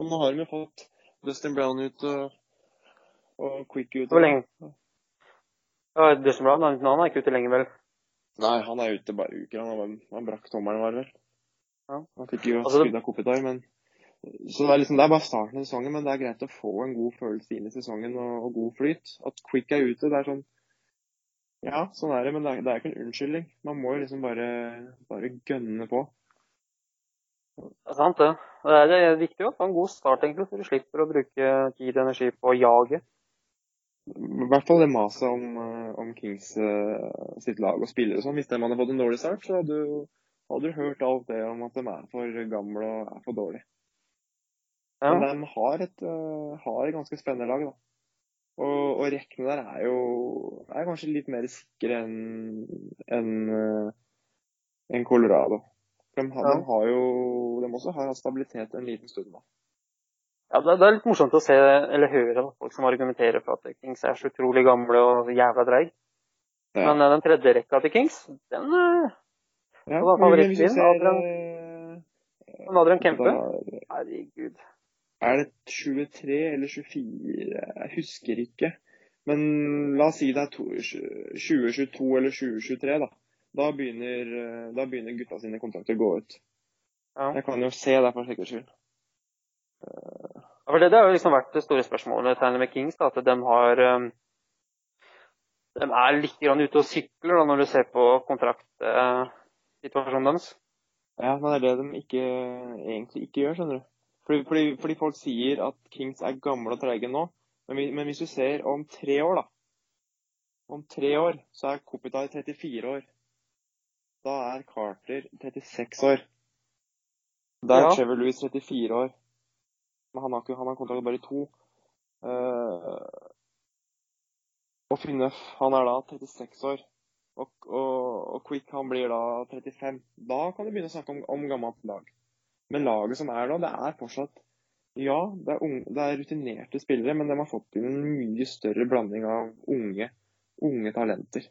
Og nå har de jo fått Dustin Brown ut og, og Quick ut. Hvor lenge? Ja, Dustin Brown han han er ikke ute lenge, vel? Nei, han er ute bare uker. Han, han, han brakk tommelen, var det vel. Ja. Han fikk jo Altså, skudd av Kopitar, men Så det er, liksom, det er bare starten av sesongen, men det er greit å få en god følelse inn i sesongen og, og god flyt. At Quick er ute, det er sånn Ja, sånn er det, men det er, det er ikke en unnskyldning. Man må jo liksom bare, bare gønne på. Det er sant, det. Det er, det er viktig å få en god start, egentlig, så du slipper å bruke tid og energi på å jage. I hvert fall det maset om, eh, om Kings eh, sitt lag og spillere og sånn. Hvis de hadde fått en dårlig start, så hadde du, hadde du hørt alt det om at de er for gamle og er for dårlige. Ja. Men de har et, eh, har et ganske spennende lag, da. Og, og rekkene der er jo er kanskje litt mer sikre enn en, en Colorado. De, har, Ja. de har jo De også har hatt stabilitet en liten stund nå. Ja, det, det er litt morsomt å se eller høre da, folk som argumenterer for at Kings er så utrolig gamle og jævla dreig. Ja. Men eh, den tredje rekka til Kings, den eh, Ja, var favoritten? Adrian? eh, Adrian Kempe. Herregud. Er det 23 eller 24? Jeg husker ikke. Men la oss si det er 2022 eller 2023, da. Da begynner, eh, da begynner gutta sine kontrakter å gå ut. Ja. Jeg kan jo se det for sikkerhets skyld. Ja, for det, det har jo liksom vært det store spørsmålet med Kings. Da, at de har um, De er litt grann ute og sykler da, når du ser på kontraktsituasjonen deres. Ja, men det er det de ikke, egentlig ikke gjør, skjønner du. Fordi, fordi, fordi folk sier at Kings er gamle og treige nå. Men, men hvis du ser om tre år, da. Om tre år så er Kopitar 34 år. Da er Carter 36 år. Da er Ja. Trevor Lewis 34 år. Men han har, ikke, han har kontrakt bare i to. Uh, og Finnøff, han er da 36 år. Og, og, og Quick han blir da 35. Da kan du begynne å snakke om, om gammelt lag. Men laget som er nå, det er fortsatt Ja, det er, unge, det er rutinerte spillere, men de har fått inn en mye større blanding av unge, unge talenter.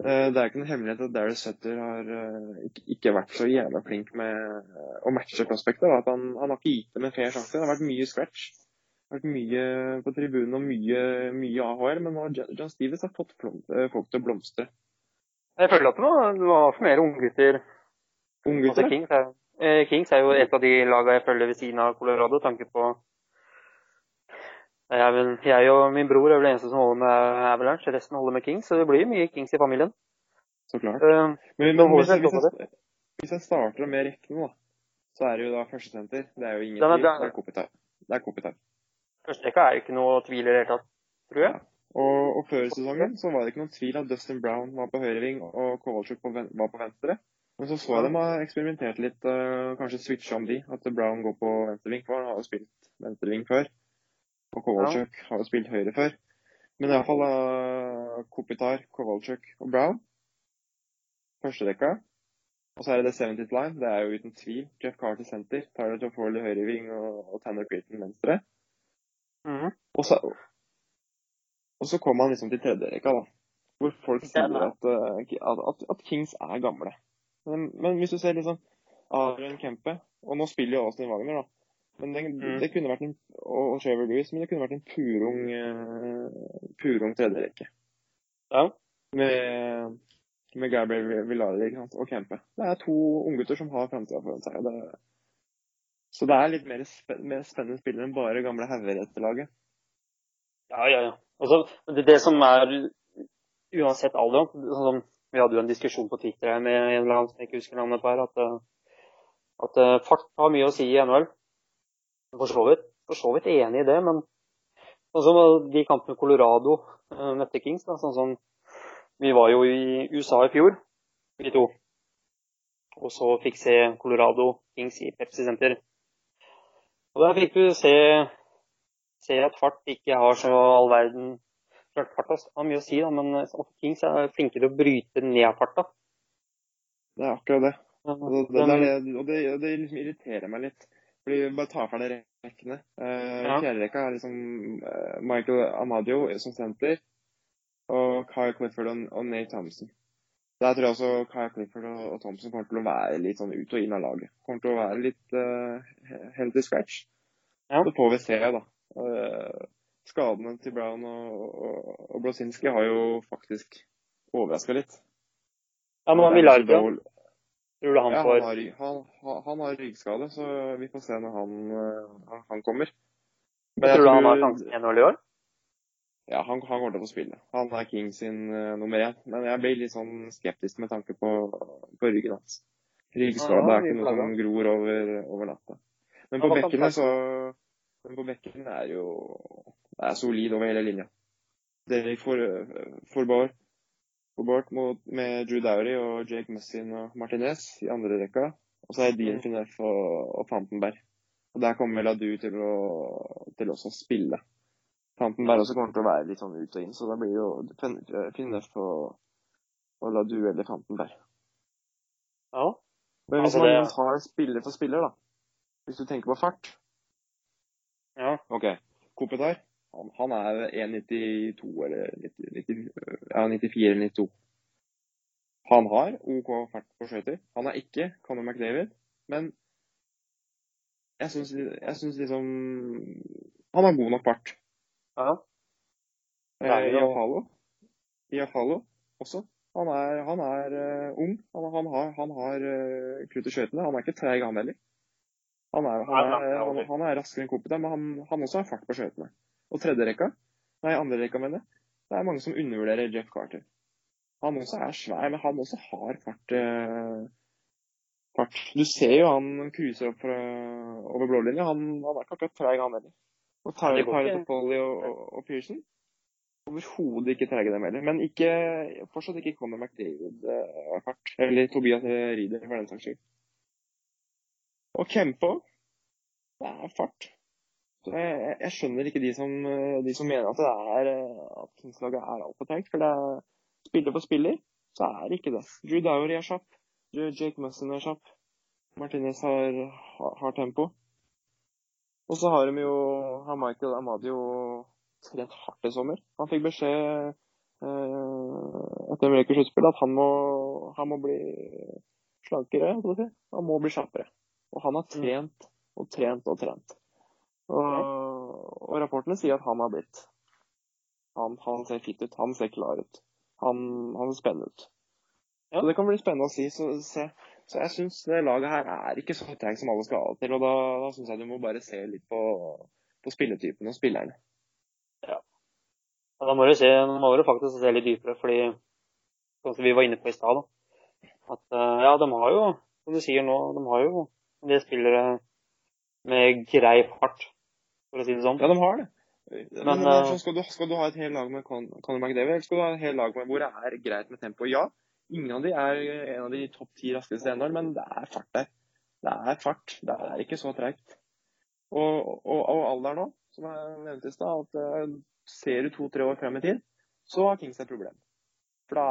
Eh, Det er ikke noen hemmelighet at Darryl Sutter har eh, ikke, vært så jævla flink med eh, å matche prospekter. At han, han har ikke gitt dem en fair sjanse. Det har vært mye scratch. Vært mye på tribunen og mye, mye AHL, men John Stevens har fått folk til å blomstre. Jeg føler at det var, det var for mer unggutter. Altså, Unggutter. Er, eh, Kings er jo et av de lagene jeg følger ved siden av Colorado. tanke på jeg, vel, jeg og min bror er vel eneste som holder med Avalanche. Resten holder med Kings, så det blir mye Kings i familien. Så klart. Eh, Men, men hvis, jeg, hvis, jeg, hvis jeg starter med rekken, da, så er det jo da førstesenter. Det er jo ingen tvil. Det er Kopitar. Det er Kopitar. Førsterekka er jo ikke noe tvil i det hele tatt, tror jeg. Og, og før sesongen så var det ikke noen tvil at Dustin Brown var på høyreving og Kowalczyk var på venstre. Men så så jeg dem har eksperimentert litt, øh, kanskje switcha om de. At Brown går på venstreving, for han har jo spilt venstreving før. Og Kowalczyk har jo spilt høyre før. Men iallfall uh, Kopitar, Kowalczyk og Brown. Førsterekka. Og så er det The 70th line. Det er jo uten tvil Jeff Carter senter. Tyler Toffoli høyreving og, og Tanner Creighton venstre. Mhm. Og så, og så kom han liksom til tredje rekka, da. Hvor folk sier er- at, uh, at, at, at Kings er gamle. Men, men hvis du ser liksom Adrian Kempe, og nå spiller jo Austin Wagner, da. Men det, Mm. det kunne vært en, og og Trevor Lewis, men det kunne vært en purung, uh, purung tredje rekke. Ja. Med, med Gabriel Villari og Kempe. Det er to unggutter som har framtida foran seg. Det, så det er litt mer, spen mer spennende spillere enn bare gamle hauger etter laget. Ja, ja, ja. Altså, det, det som er uansett alder sånn Vi hadde jo en diskusjon på Twitter med en eller annen som jeg ikke husker navnet på her, at, eh, at eh, fart har mye å si i NHL. For så vidt, for så vidt enig i det, men sånn som de kampene Colorado uh, møtte Kings, da, sånn som Vi var jo i USA i fjor, vi to. Og så fikk se Colorado Kings i Pepsi Center. Og der fikk du se se at fart ikke har så all verden Klart farta har mye å si, da, men altså, Kings er flinke til å bryte ned farta. Det er akkurat det. Og det, det, det, det, og det, det liksom irriterer meg litt. Fordi vi Bare tar ferdig rekkene. Uh, Ja. Fjerderekka er liksom eh, Michael Amadio som senter. Og Kyle Clifford og, og Nate Thompson. Der tror jeg også Kyle Clifford og, og Thompson kommer til å være litt sånn ut og inn av laget. Kommer til å være litt uh, helt i scratch. Ja. Så får vi se, da. Eh, skadene til Brown og, og, og Brosinski har jo faktisk overraska litt. Ja, men Villardo, tror du han ja, får han, har, han, han, har ryggskade, så vi får se når han, eh, han, kommer. Men Tror du han har sjansen i NHL i år? Ja, han, han kommer til å få spille. Han er King sin uh, nummer én. Men jeg blir litt sånn skeptisk med tanke på, på ryggen hans. Ryggskade Ja, er ikke noe som gror over, over natta. Men på bekkene så Men på bekkene er jo er solid over hele linja. Derek for, Forbord Forbord mot, med Drew Dowry og Jake Messin og Martinez i andre rekka. Og så er Dean. Finnef og, og Fantenberg. Og der kommer Ladu til å til også spille. Fantenberg også kommer til å være litt sånn ut og inn, så da blir jo Finnef og, og Ladu eller Fantenberg. Ja. Men hvis Altså, man det- tar spiller for spiller, da. Hvis du tenker på fart. ja. OK. Kopitar, han, han er 1,92 eller 90, 90, ja, 94 eller 92. Han har OK fart på skøyter. Han er ikke Conor McDavid, men jeg syns, liksom Han har god nok fart. ja. Eh, Iafalo. Iafalo også. Han er, han er uh, ung. Han, han, har, han har uh, krutt i skøytene. Han er ikke treig, han heller. Han er, han er, han, er raskere enn Kopita, men han, han også har fart på skøytene. Og tredje rekka, nei, andre rekka, mener jeg, det er mange som undervurderer Jeff Carter. Han også er svær, men han også har fart. Eh, fart. Du ser jo han cruiser opp fra, over blålinja. Han, han er ikke akkurat treig, han heller. Og Tyler, Tyler Polly og, og, og Pearson overhodet ikke treige, dem heller. Men ikke, fortsatt ikke Conor McDavid-fart. Eller Tobias Rieder, for den saks skyld. Og Kempo, det er fart. Jeg, jeg, skjønner ikke de som, de som mener at det er at Kings-laget er altfor treigt. For det er spiller på spiller, så er det ikke det. Drew Dowry er kjapp. Jake Musson er kjapp. Martinez har, har, har tempo. Og så har de jo har Michael Amadio trent hardt i sommer. Han fikk beskjed eh, etter rekke sluttspill at han må, han må bli slankere. Han må bli kjappere. Og han har trent og trent og trent. Og, og rapportene sier at han har blitt. Han, han, ser fit ut. Han ser klar ut. Han, han ser spennende ut. Ja. Så Det kan bli spennende å si. Så, se. så jeg syns det laget her er ikke så treigt som alle skal ha til. Og da, da syns jeg du må bare se litt på, på spilletypen og spillerne. Ja. ja da må du, se, må du faktisk se litt dypere, fordi sånn som vi var inne på i stad, at ja, de har jo, som du sier nå, de har jo en del spillere med grei fart, for å si det sånn. Ja, de har det. Men, men uh, skal, du, skal, du, ha et helt lag med Conor McDavid, eller skal du ha et helt lag med hvor det er greit med tempo? Ja, ingen av de er en av de topp ti raskeste ennå, men det er fart der. Det er fart. Det er ikke så treigt. Og, og, og alder nå, som jeg nevnte i stad, at uh, ser du to-tre år frem i tid, så har Kings et problem. For da,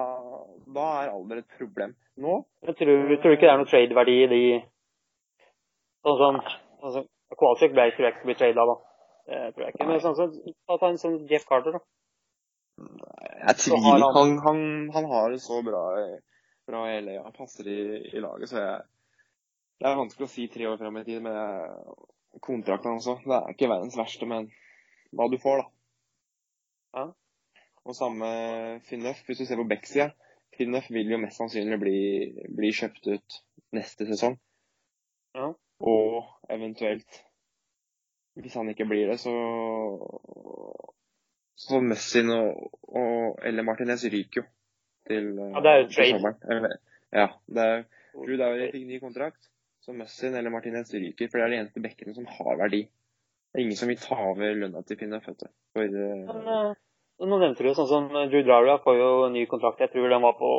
da er alder et problem. Nå Jeg tror, jeg tror ikke det er noe trade-verdi i de Sånn som altså, Kvalsvik ble tror jeg ikke blir trada, da. Det tror jeg ikke. Men sånn som ta en sånn Jeff Carter, da. Jeg tviler. Han, han, han, har det så bra, bra i LA. Han passer i, i laget, så jeg Det er vanskelig å si tre år fram i tid med kontrakten også. Det er ikke verdens verste, men hva du får, da. Ja. Og samme Finnøff, hvis du ser på Beck-sida. Finnøff vil jo mest sannsynlig bli, bli kjøpt ut neste sesong. Ja. Og eventuelt, hvis han ikke blir det, så så Messin og, og eller Martinez ryker jo til, ja, det er jo trade. Ja. Det er, Drew Dowry fikk ny kontrakt, så Messin eller Martinez ryker. For det er de eneste bekkene som har verdi. Det er ingen som vil ta over lønna til Finn. For, uh... Men, uh, nå nevnte du sånn som Drew Dowry får jo ny kontrakt. Jeg tror den var på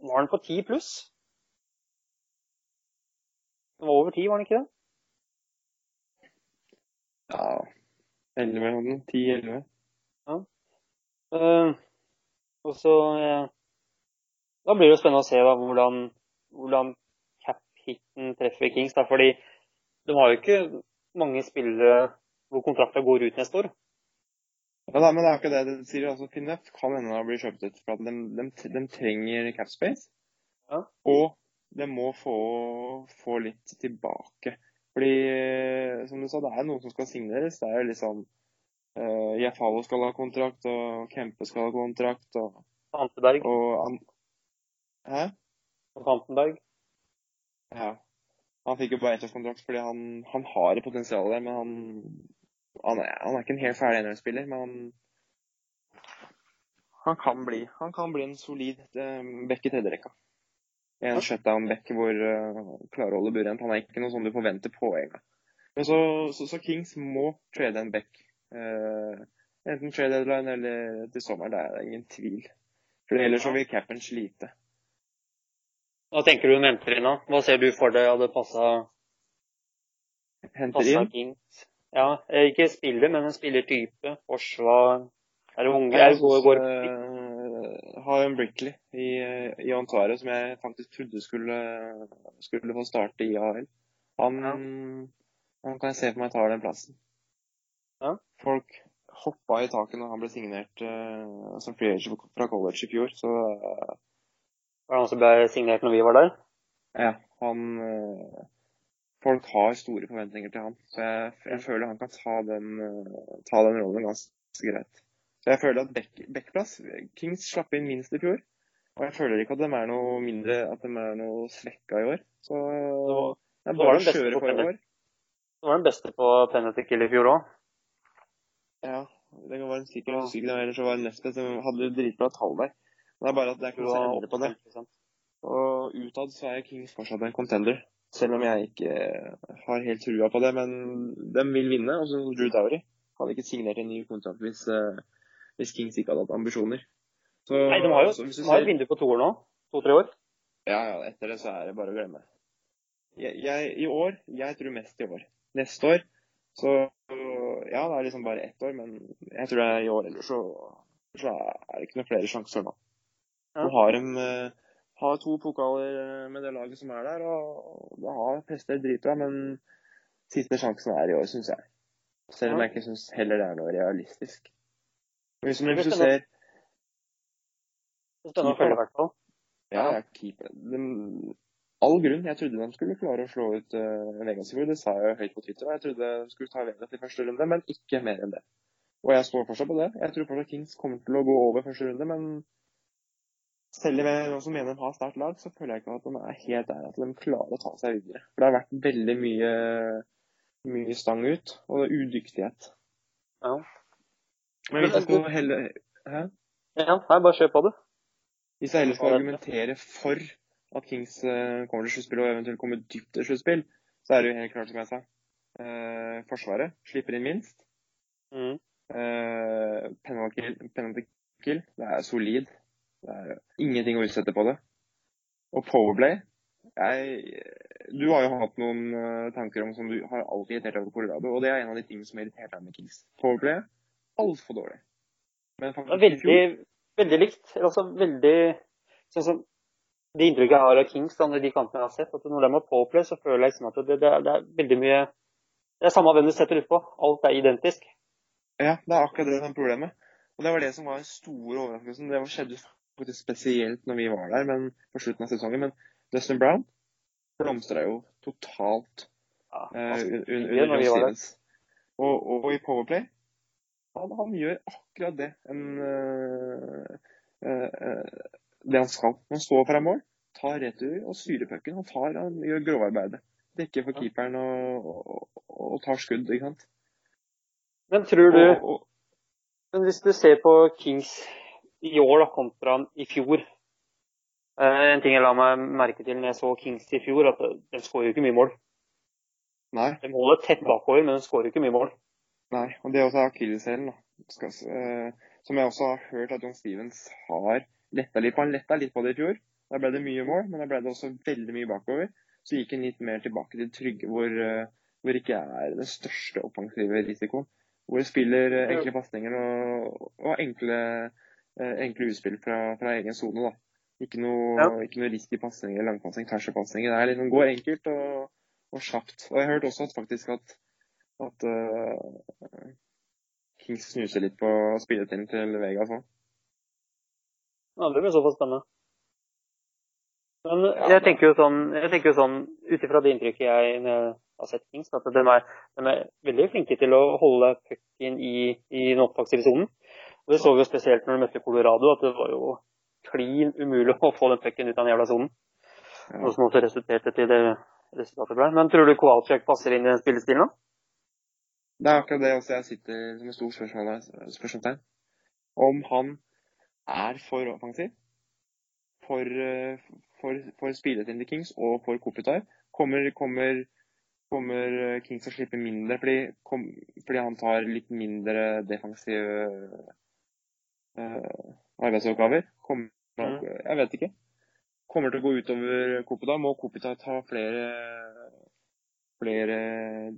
Var den på ti pluss? Den var over ti, var den ikke det? Ja 11 10-11. Ja. Uh, og så uh, Da blir det jo spennende å se da, hvordan, hvordan cap-hiten treffer Kings. Da, fordi de har jo ikke mange spillere hvor kontrakta går ut neste år. Ja, da, men det er ikke det. Det sier altså Finnef kan hende bli kjøpt ut. for de, de, de trenger cap space. Ja. Og de må få, få, litt tilbake. Fordi, som du sa, det er noen som skal signeres. Det er jo liksom Uh, Jafalo Jeffalo skal ha kontrakt, og Kempe skal ha kontrakt. Og, Anteberg. Og, hæ? Og Antenberg. Ja. Han fikk jo bare ettårskontrakt fordi han, han har et potensial der, men han, han, er, han er ikke en helt ferdig NHL-spiller. Men han, han, kan bli, han kan bli en solid uh, back i tredjerekka. En shutdown-back hvor uh, klarer å holde burent. Han er ikke noe sånn du forventer poeng av. Så, så, så, Kings må trade en back Uh, enten trade deadline eller til sommeren. Det er ingen tvil. For ellers så vil capen slite. Hva tenker du om henter inn, da? Hva ser du for deg hadde passa Henter inn? Kings? Ja, ikke spiller, men en spillertype. Forsvar Er det unge? Går, går uh, har en Brickley i, i Ontario som jeg faktisk trodde skulle, skulle få starte i AL. Han, ja. han kan jeg se for meg tar den plassen. Ja. Folk hoppa i taket når han ble signert uh, som free agent fra college i fjor. Så uh, Var det han som ble signert når vi var der? Ja. Han uh, Folk har store forventninger til han. Så jeg, jeg føler han kan ta den, ta den rollen ganske greit. Så jeg føler at backplass Kings slapp inn minst i fjor. Og jeg føler ikke at de er noe mindre, at de er noe svekka i år. Så det så var i år. Det var den beste på penalty kill i fjor òg. Ja, det var en sikker, jeg husker ikke det, ellers så var nest best. De hadde dritbra tall der. Men det er bare at det er ikke noe å endre på det. Og utad så er Kings fortsatt en contender. Selv om jeg ikke eh, har helt trua på det. Men de vil vinne. Altså Drew Dowry hadde ikke signert en ny kontrakt hvis, eh, hvis Kings ikke hadde hatt ambisjoner. Så, Nei, de har jo altså, de har et vindu på to år nå. To-tre år. Ja, ja, etter det så er det bare å glemme. Jeg, jeg, I år Jeg tror mest i år. Neste år så Ja, det er liksom bare ett år, men jeg tror det er i år ellers så, så er det ikke noen flere sjanser nå. Ja. Du har de eh, har to pokaler eh, med det laget som er der, og det har prestert dritbra, men siste sjansen er i år, syns jeg. Selv om jeg ikke syns heller det er noe realistisk. Hvis, hvis du ser Det er Spennende å følge, i hvert fall. Ja, ja, keeper. De, all grunn. Jeg trodde de skulle klare å slå ut uh, Vegas. Det sa jeg jo høyt på Twitter. Jeg trodde de skulle ta Vegas i første runde, men ikke mer enn det. Og jeg står fortsatt på det. Jeg tror fortsatt Kings kommer til å gå over første runde, men selv om jeg også mener de har sterkt lag, så føler jeg ikke at de er helt der at de klarer å ta seg videre. For det har vært veldig mye, mye stang ut, og udyktighet. Ja. Men hvis jeg skal heller hæ? ja, nei, bare kjør på det. Hvis jeg heller skal argumentere for at Kings eh, kommer til sluttspill og eventuelt kommer dypt til sluttspill, så er det jo helt klart, som jeg sa, eh, Forsvaret slipper inn minst. Mm. Eh, penalty, kill, penalty kill, det er solid. Det er ingenting å utsette på det. Og Powerplay jeg, Du har jo hatt noen eh, tanker om som du har alltid irritert deg over Colorado, og det er en av de tingene som irriterte deg med Kings. Powerplay er altfor dårlig. Men faktisk i fjor veldig, veldig likt. Altså veldig sånn som Det inntrykket jeg har av Kings, da, de kampene jeg har sett, at når de har påplay, så føler jeg liksom at det, det, er, det er veldig mye Det er samme hvem du setter utpå. Alt er identisk. Ja, det er akkurat det som er problemet. Og det var det som var den store overraskelsen. Det skjedde faktisk spesielt når vi var der men på slutten av sesongen. Men Dustin Brown blomstra jo totalt Ja, altså, un- under John. Stevens. Og, og i Powerplay han, han gjør akkurat det en, eh, eh, eh, det han skal. Han står foran mål, tar retur og styrer pucken. Han, tar, han gjør grovarbeidet. Dekker for keeperen og, og, og tar skudd, ikke sant. Men tror du Og, Men hvis du ser på Kings i år da, kontra i fjor En ting jeg la meg merke til når jeg så Kings i fjor, at de skårer jo ikke mye mål. nei. De holder tett bakover, men de skårer ikke mye mål. Nei, og det er også akilleshælen. da. Eh, Som jeg også har hørt at John Stevens har letta litt på. Han letta litt på det i fjor. Da ble det mye mål, men da ble det også veldig mye bakover. Så gikk han litt mer tilbake til trygge, hvor, eh, hvor ikke er den største offensive risikoen. Hvor de spiller eh, enkle pasninger og, og enkle, enkle utspill fra, fra egen sone. da. Ikke noe, Ja. ikke noe risky pasninger, langpasning, tverrpasninger. Det er liksom går enkelt og, og kjapt. Og jeg har hørt også at faktisk at, at uh, Kings snuser litt på spilletiden til Vegas òg. Ja, det blir såpass spennende. Men jeg tenker jo sånn, jeg tenker jo sånn ut ifra det inntrykket jeg har sett Kings, at de er, de er veldig flinke til å holde pucken i, i den offensive sonen. Og Det så vi jo spesielt når de møtte Colorado, at det var jo klin umulig å få den pucken ut av den jævla sonen. Noe som også resulterte til det resultatet ble. Men tror du Kowalczyk passer inn i den spillestilen? da? Det er akkurat det også jeg sitter som et stort spørsmål, spørsmålstegn. Om han er for offensiv for, eh, for, for spilletiden til Kings og for Kopitar. Kommer, kommer, kommer Kings til å slippe mindre fordi, kom, fordi han tar litt mindre defensive uh, arbeidsoppgaver? Kommer, Mm. Jeg vet ikke. Kommer til å gå utover Kopitar? Må Kopitar ta flere flere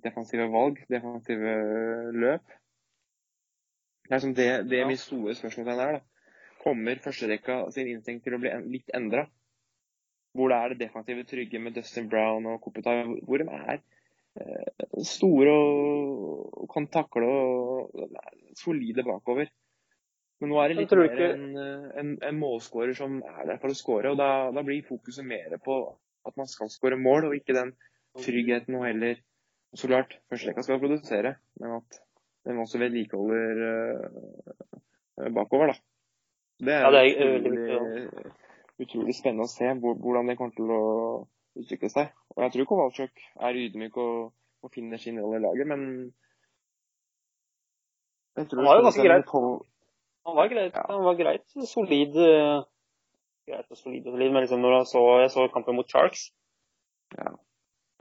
defensive valg, defensive løp. Det er som det, det Ja. mitt store spørsmål er. da. Kommer førsterekka sin instinkt til å bli en, litt endra? Hvor det er det defensive trygge med Dustin Brown og Kopitar, hvor de er eh, store og, kan takle og solide bakover. Men nå er det litt mer en, eh, en, en målskårer som er der for å skåre, og da, da blir fokuset mer på at man skal skåre mål, og ikke den tryggheten og heller Så klart, førsterekka skal produsere, men at den også vedlikeholder uh, bakover, da. Det er, Ja, det er utrolig, veldig utrolig spennende å se hvordan det kommer til å utvikle seg. Og jeg tror Kowalczyk er ydmyk og, og finner sin rolle i laget, men jeg tror Han var jo ganske greit. Han var greit, Ja. han var greit solid. eh, Greit og solid og solid, men liksom når jeg så, jeg så kampen mot Sharks Ja.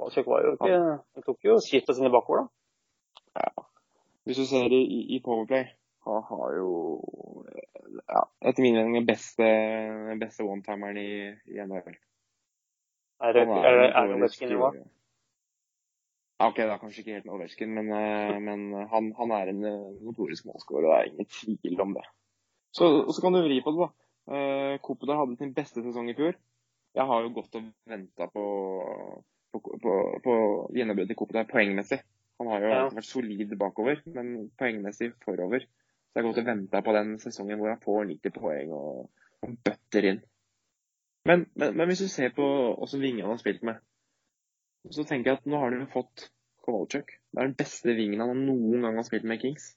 Kowalczyk var jo ikke Han tok jo skrittet sine bakover, da. Ja. Hvis du ser i, i Powerplay, han har jo ja, etter min mening den beste, beste one-timeren i, i NHL. Er det, er det, er det? Ok, det er kanskje ikke helt Ovechkin, men, eh, men han, han er en motorisk notorisk målskårer, det er ingen tvil om det. Så, så kan du vri på det, da. Uh, hadde sin beste sesong i fjor. Jeg har jo gått og venta på, på, på, på gjennombruddet til der poengmessig. Han har jo Ja. vært solid bakover, men poengmessig forover. Så jeg har gått og venta på den sesongen hvor han får 90 poeng og, og bøtter inn. Men, men, men hvis du ser på også vingene han har spilt med, så tenker jeg at nå har han jo fått Kowalczyk. Det er den beste vingen han noen gang har spilt med Kings.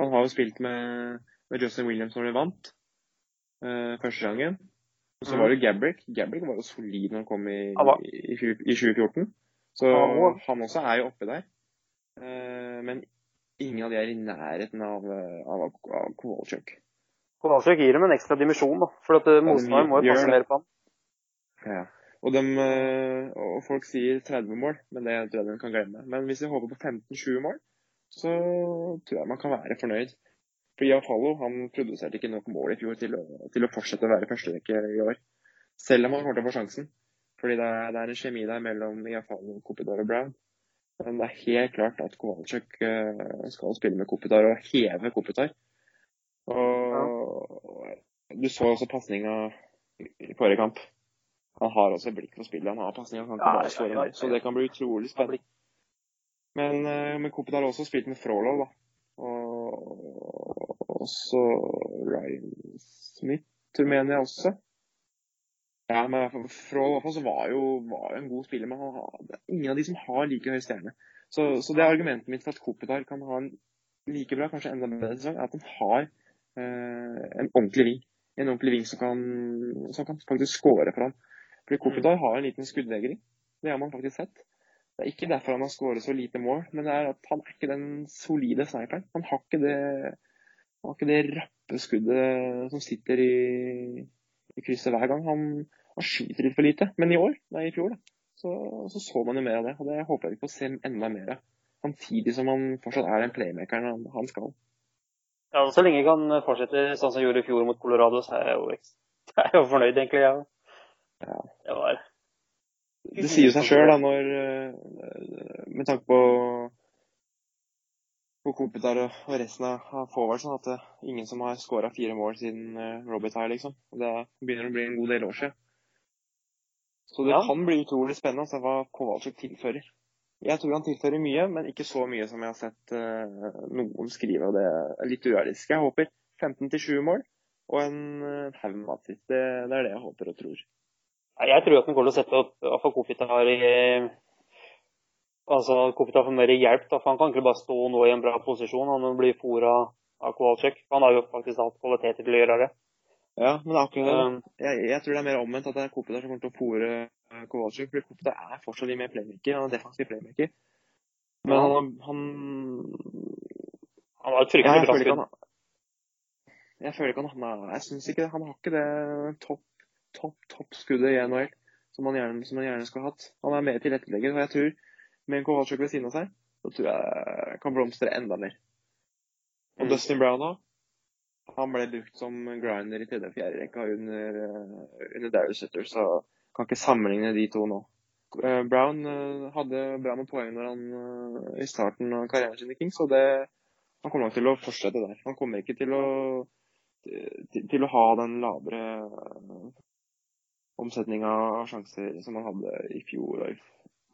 Han har jo spilt med, med Justin Williams når de vant uh, første gangen. Og så var det Gabrick. Gabrick var jo solid når han kom i, i, i, i 2014. Så Han også er jo oppe der. Eh, men ingen av de er i nærheten av, eh, av, av Kowalczyk. Kowalczyk gir dem en ekstra dimensjon, da. For at eh, motstanderen må jo passe mer på ham. Ja. Og, dem, og folk sier 30 mål, men det tror jeg de kan glemme. Men hvis de håper på 15-20 mål, så tror jeg man kan være fornøyd. For Iafallo han produserte ikke nok mål i fjor til å, til å fortsette å være førsterekke i år. Selv om han kommer til å få sjansen. Fordi det er, det er en kjemi der mellom Iafallo, Kopidar og Brown. Men det er helt klart at Kowalczyk eh, skal spille med Kopitar og heve Kopitar. Og du så også pasninga i forrige kamp. Han har også blikk for spillet. Han har pasninga, han kan bare skåre mål. Så det kan bli utrolig spennende. Men, uh, men Kopitar har også spilt med Frolov, da. Og også Ryan Smith, mener jeg også. Ja, men fall i hvert fall så var jo, var jo en god spiller, men han har, det er ingen av de som har like høy stjerne. Så, så det er argumentet mitt for at Kopitar kan ha en like bra, kanskje enda bedre sesong, er at han har eh, en ordentlig ving. En ordentlig ving som kan, som kan faktisk score for ham. Fordi Kopitar har en liten skuddvegring. Det har man faktisk sett. Det er ikke derfor han har skåret så lite mål, men det er at han er ikke den solide sniperen. Han har ikke det, han har ikke det rappe skuddet som sitter i, i krysset hver gang. Han, han skyter litt for lite. Men i år, nei i fjor, da, så, så så man jo mer av det. Og det håper jeg vi får se enda mer av. Samtidig som han fortsatt er den playmakeren han, han skal. Ja, Så lenge han fortsetter sånn som han gjorde i fjor mot Colorado, så er jeg jo, jeg er jo fornøyd, egentlig. Jeg. Ja. Det var Det sier seg sjøl, da, når eh, Med tanke på på Kopitar og resten av forwards forwardsen, at det er ingen som har skåra fire mål siden uh, Robert her, liksom. Det begynner å bli en god del år siden. Så det Ja. kan bli utrolig spennende å se hva Kowalczyk tilfører. Jeg tror han tilfører mye, men ikke så mye som jeg har sett uh, noen skrive. og Det er litt urealistisk. Jeg håper 15-20 mål og en haug med assist. Det, er det jeg håper og tror. Jeg tror at han kommer til å sette opp iallfall Kopitar i Altså Kopitar får mer hjelp, da, for han kan ikke bare stå nå i en bra posisjon. Han blir fôra av Kowalczyk. Han har jo faktisk hatt kvaliteter til å gjøre det. Ja, men akkurat det. Um, Jeg, jeg tror det er mer omvendt at det er Kopitar som kommer til å fòre eh, Kowalczyk. For Kopitar er fortsatt litt mer playmaker. Han er defensiv playmaker. Men han, han han har et fryktelig bra skudd. jeg føler ikke han har Jeg syns ikke. Han har ikke det topp, topp, topp skuddet i NHL som han gjerne, som han gjerne skulle hatt. Han er mer tilrettelegger. Og jeg tror med en Kowalczyk ved siden av seg, så tror jeg kan blomstre enda mer. Og Mm. Dustin Brown òg. Han ble brukt som grinder i tredje og fjerde rekka under, eh, under Darius Sutter, så kan ikke sammenligne de to nå. Eh, Brown eh, hadde bra med poeng når han, i starten av karrieren sin i Kings, og det, han kommer nok til å fortsette der. Han kommer ikke til å, til, til å ha den lavere omsetninga av sjanser som han hadde i fjor, og i-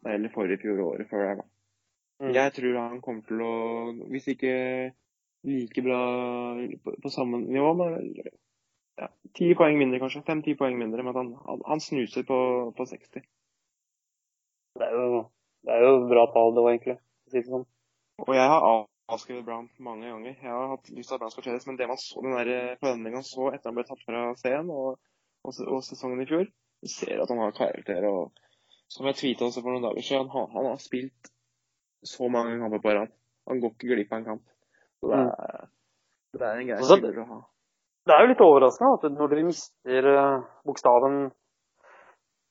eller forrige fjor og året før der. da. Mm. Jeg tror han kommer til å, hvis ikke like bra på, på samme nivå, men ja, ti poeng mindre kanskje. Fem-ti poeng mindre, men han, han, han snuser på, på 60. Det er jo, det er jo bra tall, det var egentlig. å si det sånn. Og jeg har avskrevet Brown mange ganger. Jeg har hatt lyst til at Brown skal skjedes, men det man så, den der forandringen han så etter han ble tatt fra scenen, og, og, og sesongen i fjor. Du ser at han har karakter. og Som jeg tweeta også for noen dager siden, han, han har spilt så mange kamper på rad. Han går ikke glipp av en kamp. Så det er, det er en grei spiller å ha. Det er jo litt overraskende at når dere mister eh, bokstaven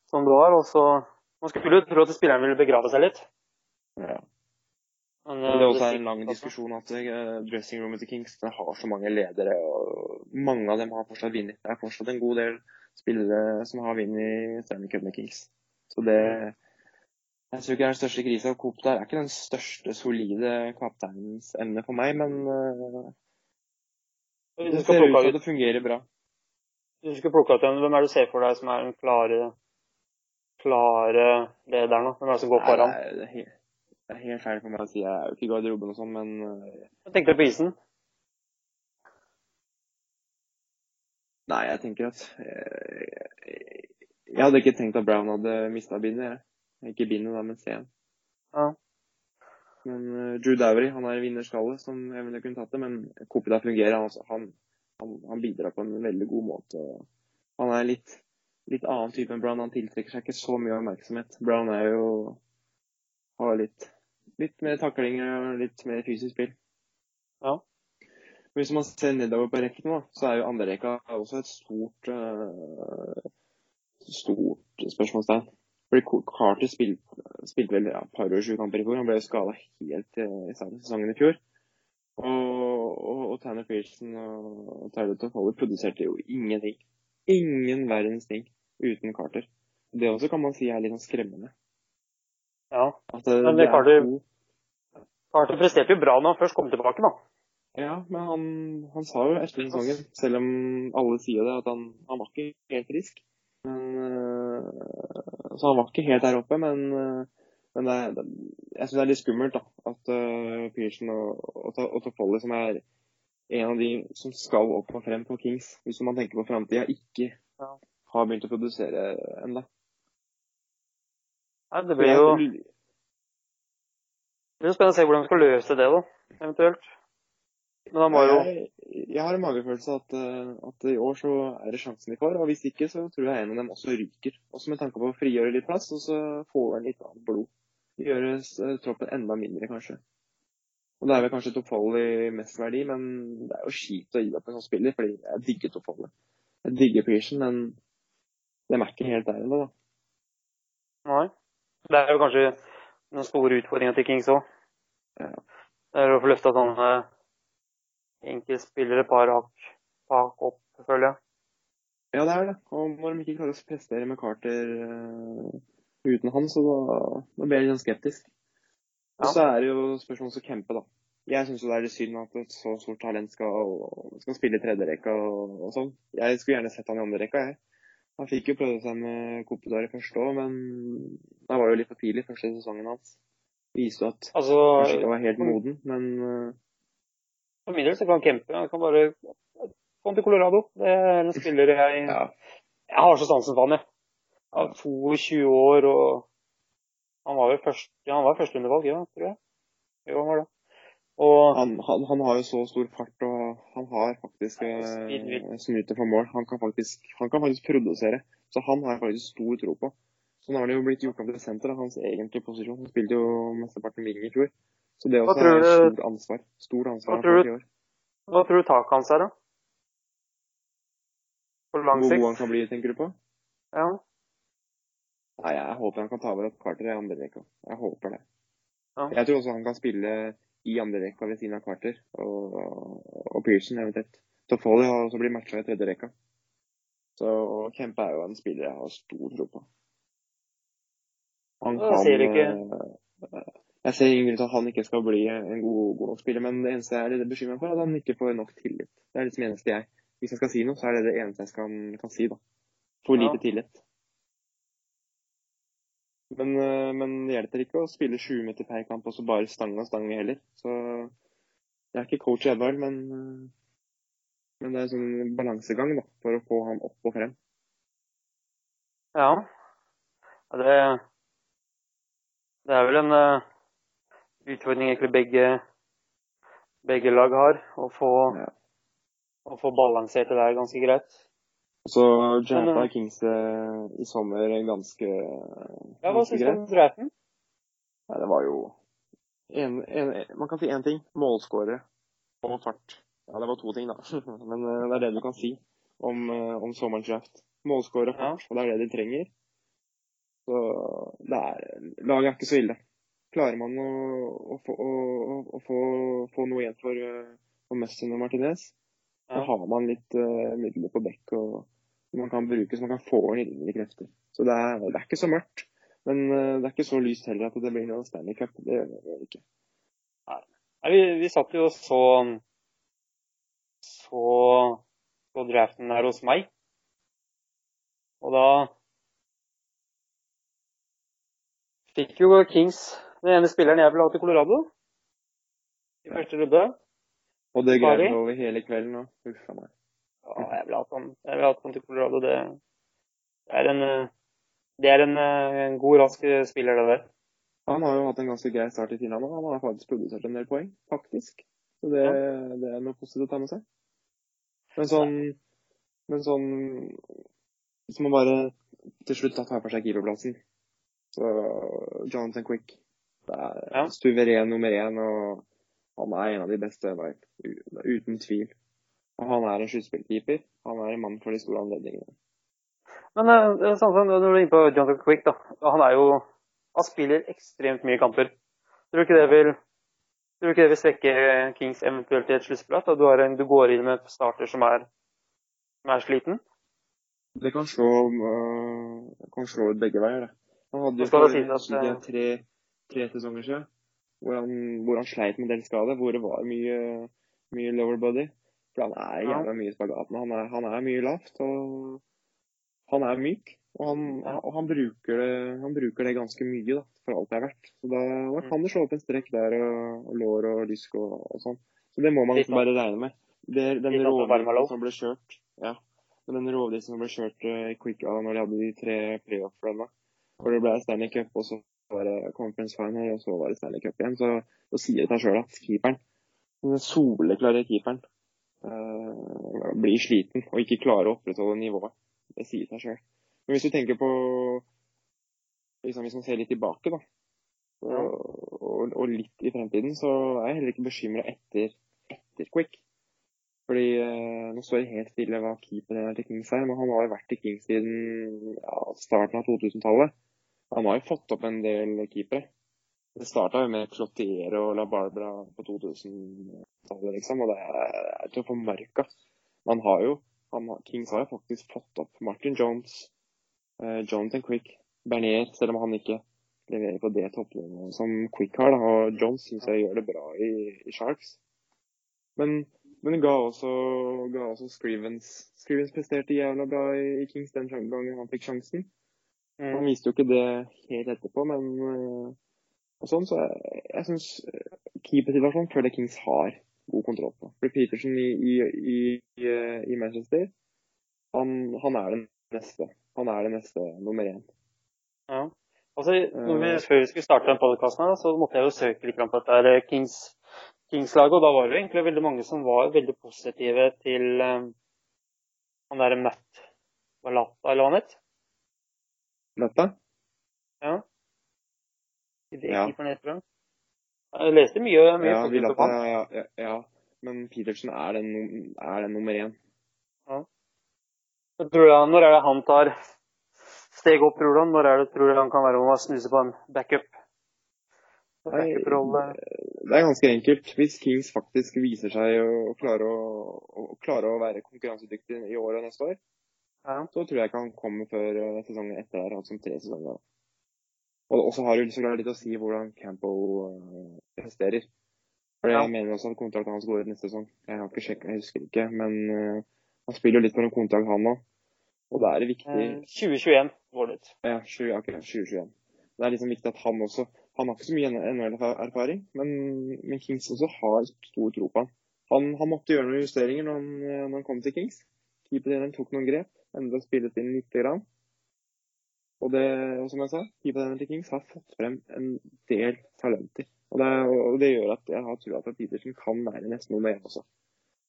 som du har, og så Man skulle jo tro at spilleren ville begrave seg litt. Ja. Men, Men eh, det er også sier- en lang diskusjon at uh, dressingroomet til Kings det har så mange ledere, og mange av dem har fortsatt vunnet. Det er fortsatt en god del spillere som har vunnet Stanley Cup med Kings. Så det Jeg tror ikke det er den største krisa. Coop der er ikke den største solide kapteinens emne for meg, men uh, det ser ut til at det fungerer bra. hvis du skulle plukke ut en, hvem er det du ser for deg som er den klare klare lederen? Hvem er det som går foran? er, det, er helt, det er helt feil for meg å si. Jeg er jo ikke i garderoben og sånn, men Hva tenker du på isen. Nei, jeg tenker at eh, Jeg hadde ikke tenkt at Brown hadde mista bindet, jeg. Ikke bindet, da, men C-en. Ja. Men uh, Drew Dowry han er vinnerskalle som jeg ville kunne tatt det, men Kopita fungerer. Han, også. han, han, han bidrar på en veldig god måte. Han er litt, litt annen type enn Brown. Han tiltrekker seg ikke så mye oppmerksomhet. Brown er jo har litt, litt mer taklinger og litt mer fysisk spill. Ja. Hvis man ser nedover på rekken, da, så er jo andrerekka også et stort uh, stort spørsmålstegn. Fordi Carter spilte, spilte vel ja, par og sju kamper i fjor. Han ble skada helt eh, i starten av sesongen i fjor. Og, og, og Tanner Pearson og Tyler Toffoller produserte jo ingenting. Ingen verdens ting uten Carter. Det også kan man si er litt sånn skremmende. Ja. Det, Men det er Carter- Carter presterte jo bra når han først kom tilbake, da. Ja, men han, han sa jo etter sesongen, selv om alle sier det, at han, han var ikke helt frisk. Men, øh, så han var ikke helt der oppe, men, øh, men det, det, jeg syns det er litt skummelt da, at uh, Pearson og, og, og Toffoli, som er en av de som skal opp og frem på Kings, hvis man tenker på framtida, ikke Ja. har begynt å produsere ennå. Nei, det blir jo det blir spennende å se hvordan vi skal løse det, da, eventuelt. Men han var jo jeg, jeg har en magefølelse at, eh, at i år så er det sjansen de får, og hvis ikke så tror jeg en av dem også ryker. Også med tanke på å frigjøre litt plass, og så få en litt annet blod. Gjøre eh, troppen enda mindre, kanskje. Og Det er vel kanskje Toffoli mest verdi, men det er jo kjipt å gi opp en sånn spiller, fordi jeg digger Toffoli. Jeg digger Pearson, men de er ikke helt der ennå, da. Nei. Det er jo kanskje den store utfordringa til Kings òg. Ja. Det er å få løfta sånne enkeltspillere par hakk pak opp, føler jeg. Ja, det er det. Og når de ikke klarer å prestere med Carter uh, uten han, så da, da blir jeg litt skeptisk. skeptisk. Og så er det jo spørsmålet om Kempe, da. Jeg syns det er litt synd at et så stort talent skal, skal spille i tredjerekka og, og sånn. Jeg skulle gjerne sett han i andre rekka, jeg. Han fikk jo prøvd seg med Kopedar i første òg, men det var jo litt for tidlig første sesongen hans. Viste jo at Altså, kanskje ikke var helt moden, men eh, for min del så kan Kempe Han kan bare komme til Colorado. Det er en spiller jeg ja. Jeg har så sansen for han, jeg. Han er 22 år og Han var vel først, ja, han var førsterundevalg, ja, tror jeg. Jo, han var det. Og Han, han, han har jo så stor fart, og han har faktisk Ja, eh, snuter for mål. Han kan, faktisk, han kan faktisk produsere. Så han har jeg faktisk stor tro på. Så nå har det jo blitt gjort om til senter, av hans egentlige posisjon. Han spilte jo mesteparten wing i fjor. Så det også er et stort ansvar. Stort ansvar Hva tror du- hva tror du taket hans er, da? På lang sikt? Hvor god han kan bli, tenker du på? Ja. Nei, jeg håper han kan ta over at Carter i andre rekka. Jeg håper det. Ja. Jeg tror også han kan spille i andre rekka ved siden av Carter og, og Pearson eventuelt. Toffoli har også blitt matcha i tredje rekka. Så Kempe er jo en spiller jeg har stor tro på. Han kan, sier ikke- eh, Jeg ser ingen grunn til at han ikke skal bli en god, god spiller, men det eneste jeg er litt bekymra for, er at han ikke får nok tillit. Det er liksom det eneste jeg Hvis jeg skal si noe, så er det det eneste jeg skal, kan si, da. For Ja. lite tillit. Men, eh, men det hjelper ikke å spille 20 meter per kamp og så bare stange og stange heller. Så jeg er ikke coach Edvard, men, eh, men det er en sånn balansegang da, for å få han opp og frem. Ja. Det, det er vel en eh, utfordring egentlig begge, begge lag har. Å få, Ja. å få balansert det der ganske greit. Så drafta eh, Kings eh, i sommer ganske, Ja, hva syns du om draften? Nei, det var jo en, en, Man kan si én ting. Målskårere og fart. Ja, det var to ting, da. Men eh, det er det du kan si om, eh, om sommerens draft. Målskårere og fart, og det er det de trenger. Så det er, laget er ikke så ille. Klarer man å, å, få, å, å få, få noe igjen for, eh, for Mustin og Martinez, så Ja. har man litt uh, midler på bekk og man kan bruke, så man kan få inn krefter. Så det er, det er ikke så mørkt. Men uh, det er ikke så lyst heller at det blir noe Stanley Cup. Det gjør det ikke. Nei, vi, vi satt jo så så på draften her hos meg. Og da fikk jo Kings den ene spilleren jeg vil ha til Colorado. I første runde. Og det greier vi over hele kvelden nå. Huff meg. Ja, jeg vil ha han. Jeg vil ha han til Colorado. Det, er en eh, det er en, eh, en god, rask spiller, det der. Han har jo hatt en ganske grei start i Finland òg. Han har faktisk produsert en del poeng, faktisk. Så det, det er noe positivt å ta med seg. Men sånn Men sånn Hvis man bare til slutt tar for seg keeperplassen, så Jonathan Quick det er Ja. suveren nummer én, og han er en av de beste Uten tvil. Og han er en sluttspillkeeper. Han er en mann for de store anledningene. Men eh, det er sånn som når du er inne på Jonathan Quick, da. Han er jo Han spiller ekstremt mye kamper. Tror du ikke det vil Tror du ikke det vil svekke Kings eventuelt i et sluttspill? Du, har en, du går inn med en starter som er, som er sliten? Det kan slå, uh, kan slå begge veier, det. Han hadde jo skal det for at, eh, tre, tre sesonger siden hvor han, hvor han sleit med delskade, hvor det var mye, mye lower body. For han er jævla mye i spagaten. Han er, han er mye lavt, og han er myk. Og han, og han, bruker det, han bruker det ganske mye, da, for alt det er verdt. Så da, da kan det slå opp en strekk der, og, og lår og lysk og, og sånn. Så det må man liksom bare regne med. Det, den sånn som rovdriften som ble kjørt ja, men den rovdriften som ble kjørt i Quick Island, når de hadde de tre playoff-runda, hvor det ble Stanley Cup, og så var det Conference Final, og så var det Stanley Cup igjen, så, så sier det seg sjøl at keeperen, den soleklare keeperen, uh, blir sliten og ikke klarer å opprettholde nivået. Det sier seg sjøl. Men hvis du tenker på liksom Hvis man ser litt tilbake, da, og, og, og litt i fremtiden, så er jeg heller ikke bekymra etter, etter Quick. Fordi eh, Nå står det helt stille hva keeperen til Kings er, men han har vært i Kings siden ja, starten av 2000-tallet. Han har jo fått opp en del keepere. Det starta jo med Clotier og La Barbara på 2000-tallet, liksom, og det er, til å få merka. Man har jo, han, Kings har jo faktisk fått opp Martin Jones, eh, Jonathan Quick, Bernier, selv om han ikke leverer på det toppnivået som Quick har. Da. Og Jones syns jeg gjør det bra i, i Sharks. Men, men ga også, ga også Scrivens Scrivens presterte jævla bra i, i Kings den gangen han fikk sjansen. Han viste jo ikke det helt etterpå, men øh, og sånn, så jeg, jeg syns keepersituasjonen føler Kings har god kontroll på. For Petersen i, i, i, i, i Manchester, han, han er den neste. Han er den neste nummer én. Ja. Altså, når vi, Eh. før vi skulle starte den podkasten, så måtte jeg jo søke litt på dette her Kings, Kings-laget. Og da var det egentlig veldig mange som var veldig positive til um, han derre Matt Valata, eller hva han het. Dette? Ja. Det Ja. keeperen. Jeg leste mye, mye Ja, vi Vilata, ja, ja, ja. Men Petersen er den, er den nummer én. Jeg tror jeg, når er det han tar steg opp, tror du? Når er det tror du han kan være med å snuse på en backup? Nei? Det er ganske enkelt. Hvis Kings faktisk viser seg å klare å, å, klare å være konkurransedyktig i år og neste år, Ja. så tror jeg ikke han kommer før eh, sesongen etter der, altså om tre sesonger. Og så har det så klart litt å si hvordan Campo eh, presterer. For Ja. Mener også at kontrakten hans går ut neste sesong. Jeg har ikke sjekket, jeg husker ikke. Men eh, han spiller jo litt mellom kontrakt, han òg. Og da er det viktig Eh, 2021 går det ut. ja, 20, akkurat. 2021. Det er liksom viktig at han også Han har ikke så mye NHL-erfaring, men, men Kings også har stor tro på han. Han, han måtte gjøre noen justeringer når han, når han kom til Kings. Keeperen tok noen grep, endret spillet inn lite grann. Og det, som jeg sa, keeperdelen til Kings har fått frem en del talenter. Og det, og det gjør at jeg har trua på at Petersen kan være nesten nummer én også.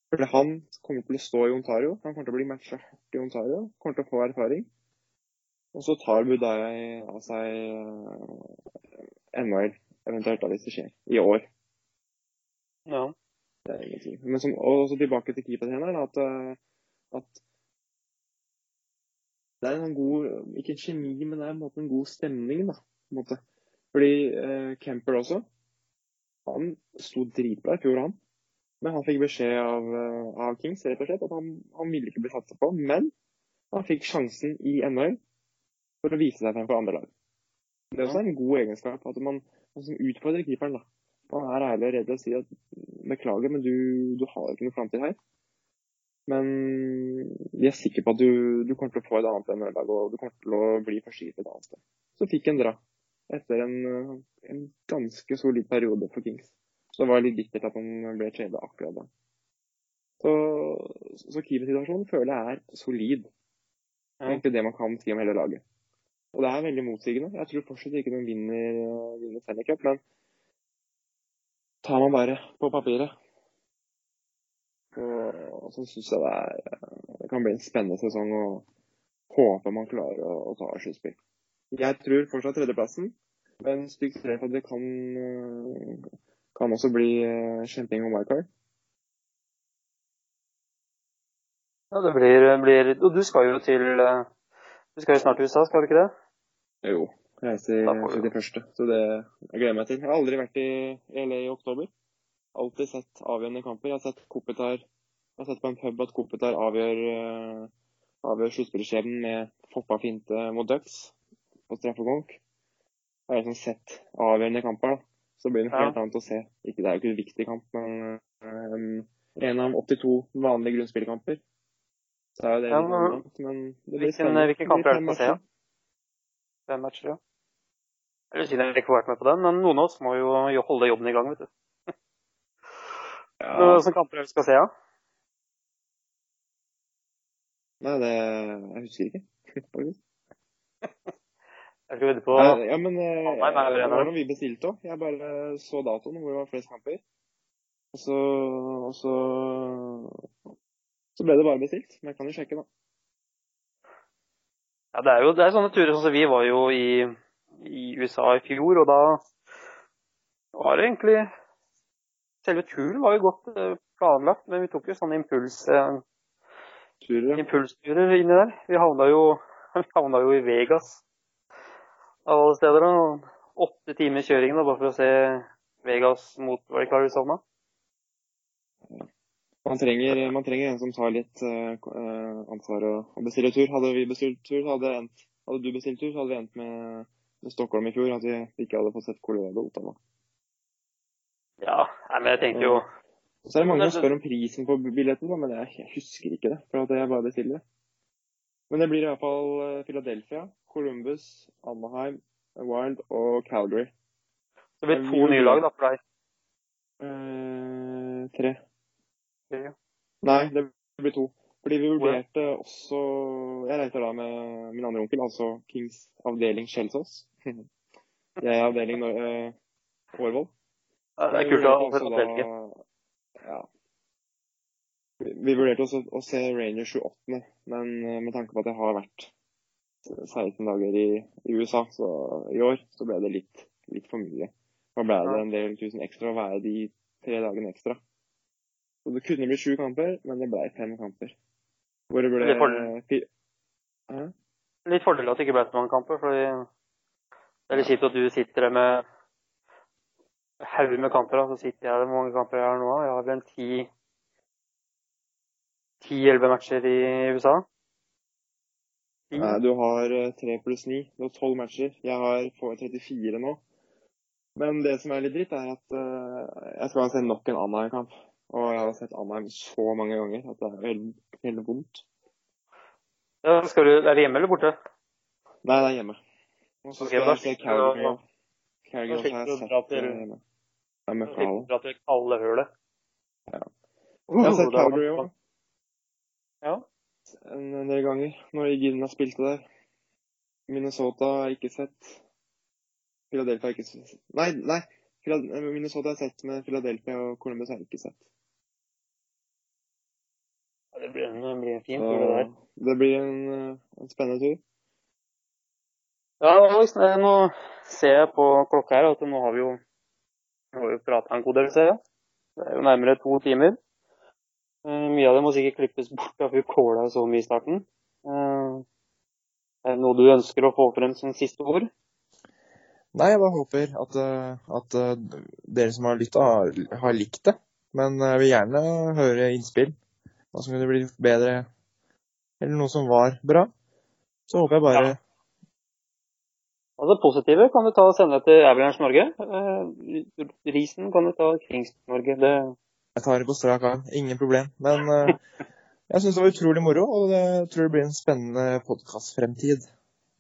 Fordi han kommer til å stå i Ontario. Han kommer til å bli matcha hardt i Ontario. Kommer til å få erfaring. Og så tar Budai av seg eh, NHL, eventuelt da hvis det skjer, i år. Ja. Det er ingenting. Men som, og så tilbake til keepertreneren, at, eh, at det er en sånn god Ikke en kjemi, men det er en, måte, en god stemning, da. På en måte. Fordi eh, Kemper også, han sto dritbra i fjor, han. Men han fikk beskjed av, eh, av Kings rett og slett at han, han ville ikke bli satsa på. Men han fikk sjansen i NHL for å vise seg frem for andre lag. Det er også en god egenskap at man, man som utfordrer keeperen. da. Man er ærlig og redd og sier at beklager, men du, du har ikke noe framtid her. Men vi er sikre på at du, du kommer til å få et annet NHL-lag, og du kommer til å bli førstekeeper et annet sted. Så fikk han dra etter en, en ganske solid periode for Kings. Så det var litt bittert at han ble trada akkurat da. Så, så keepersituasjonen føler jeg er solid. Det er egentlig det man kan si om hele laget. Og det er veldig motsigende. Jeg tror fortsatt ikke de vinner, vinner Stanley Cup, men tar man bare på papiret, så, så syns jeg det, er, det kan bli en spennende sesong og håper man klarer å, å ta sluttspill. Jeg tror fortsatt tredjeplassen, men stygt for at det kan, kan også bli eh, kjemping om wildcard. ja det blir, blir Og du skal jo til eh, Du skal jo snart til USA, skal du ikke det? Jo, reiser får du- 31. Så det jeg gleder meg til. Jeg har aldri vært i LA i oktober. Alltid sett avgjørende kamper. Jeg har sett Kopitar Jeg har sett på en pub at Kopitar avgjør, uh, avgjør sluttspillskjebnen med Foppa-finte mot Ducks på straffekonk. Jeg har liksom sett avgjørende kamper, da. Så blir det noe Ja. helt annet å se. Ikke, det er jo ikke en viktig kamp, men um, en av 82 vanlige grunnspillkamper. Så er jo det Ja, men- annet, men det blir Hvilken, hvilken kamp er det se? matcher. ja? Fem matcher, ja. Eller siden jeg ikke får vært med på den, men noen av oss må jo holde jobben i gang, vet du. Ja. Hvilke kamper er vi skal se, ja? Nei, det Jeg husker ikke. faktisk. Jeg skal vedde på Ja, ja, men eh, Nei, nei, nei, det var noe vi bestilte òg. Jeg bare så datoen hvor det var flest kamper. Og så, og så Så ble det bare bestilt. Men jeg kan jo sjekke, da. Ja, det er jo det er sånne turer sånn som vi var jo i, i USA i fjor, og da var det egentlig Selve turen var jo godt eh, planlagt, men vi tok jo sånne impuls, eh, Turer, impulsturer inni der. Vi havna jo, vi havna jo i Vegas av alle steder. Og Åtte timer kjøring da, bare for å se Vegas mot var det Arizona. Man trenger, man trenger en som tar litt eh, eh, ansvar og, og bestiller tur. Hadde vi bestilt tur, hadde, endt, hadde du bestilt tur, hadde vi endt med, med Stockholm i fjor. At vi ikke hadde fått sett Colorado Ottawa. Ja, nei, men jeg tenkte jo Så er det mange som spør om prisen på billetten, men jeg, husker ikke det. For at jeg bare bestiller det. Men det blir i hvert fall eh, Philadelphia, Columbus, Anaheim, Wild og Calgary. Det blir to nye lag da for deg. Eh, tre. Ja. Nei, det blir to. Fordi vi vurderte også Jeg reiser da med min andre onkel, altså Kings avdeling Skjelsås. Jeg er avdeling uh, Årvoll. Ja, det er kult å ha også Belgia. Ja. Vi vurderte også å se Rangers 28., men eh, med tanke på at jeg har vært 16 dager i, i USA så i år, så ble det litt, litt for mye. Da ble det en del tusen ekstra å være de tre dagene ekstra. Så det kunne blitt sju kamper, men det ble fem kamper. Hvor det ble er fordel. Hæ? Litt fordel at det ikke ble så mange kamper, for det er litt kjipt at du sitter der med haug med kamper. Så sitter jeg hvor mange kamper jeg har nå? Jeg har vel en ti ti-elleve matcher i USA. Nei, du har eh, tre pluss ni. Du har tolv matcher. Jeg har får 34 nå. Men det som er litt dritt, er at uh, jeg skal se nok en Anheim-kamp. Og jeg har sett Anheim så mange ganger at det er helt, helt vondt. Ja, skal du, er det hjemme eller borte? Nei, det er hjemme. Og så skal okay, jeg se Calgary. Calgary har jeg sett eh, hjemme. Det er møkkahale. dra til kalde hølet. Jeg har sett Calgary òg. Ja. En, en del ganger. Når Igina spilte der. Minnesota har jeg ikke sett. Philadelphia har jeg ikke sett. Nei, nei. Minnesota har jeg sett, men Philadelphia og Columbus har jeg ikke sett. blir en, det blir en fin tur, det der. det blir en, eh, en spennende tur. Ja, Alex, eh, nå ser jeg på klokka her at nå har vi jo, nå har vi prata en god del, ser jeg. Det er jo nærmere to timer. Eh, Mye av det må sikkert klippes bort, for vi kåla så mye i starten. Eh, Er det noe du ønsker å få frem som siste ord? Nei, jeg bare håper at, eh, at dere som har lytta, har, har likt det. Men jeg vil gjerne høre innspill. Hva som kunne blitt bedre, eller noe som var bra. Så håper jeg bare Ja. Altså Positive kan du ta og sende til Avalanche Norge. Uh, Risen kan du ta Kings Norge. Det, Jeg tar det på strak arm. Ingen problem. Men uh, jeg syns det var utrolig moro, og det jeg tror det blir en spennende podkastfremtid.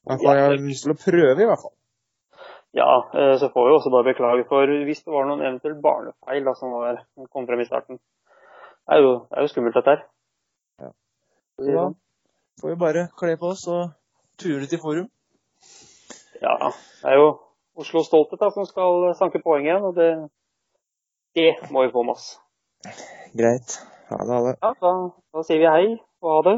I hvert fall, jeg har lyst til å prøve, i hvert fall. ja, uh, så får vi også bare beklage for hvis det var noen eventuelt barnefeil da, som var, kom frem i starten. Det er jo, det er jo skummelt, dette her. Ja. Så da får vi bare kle på oss og ture til forum. Ja, det er jo Oslo Stolthet da, som skal sanke poeng igjen, og det, det må vi få med oss. Greit. Ha det, ha det. Ja, da, da sier vi hei og ha det.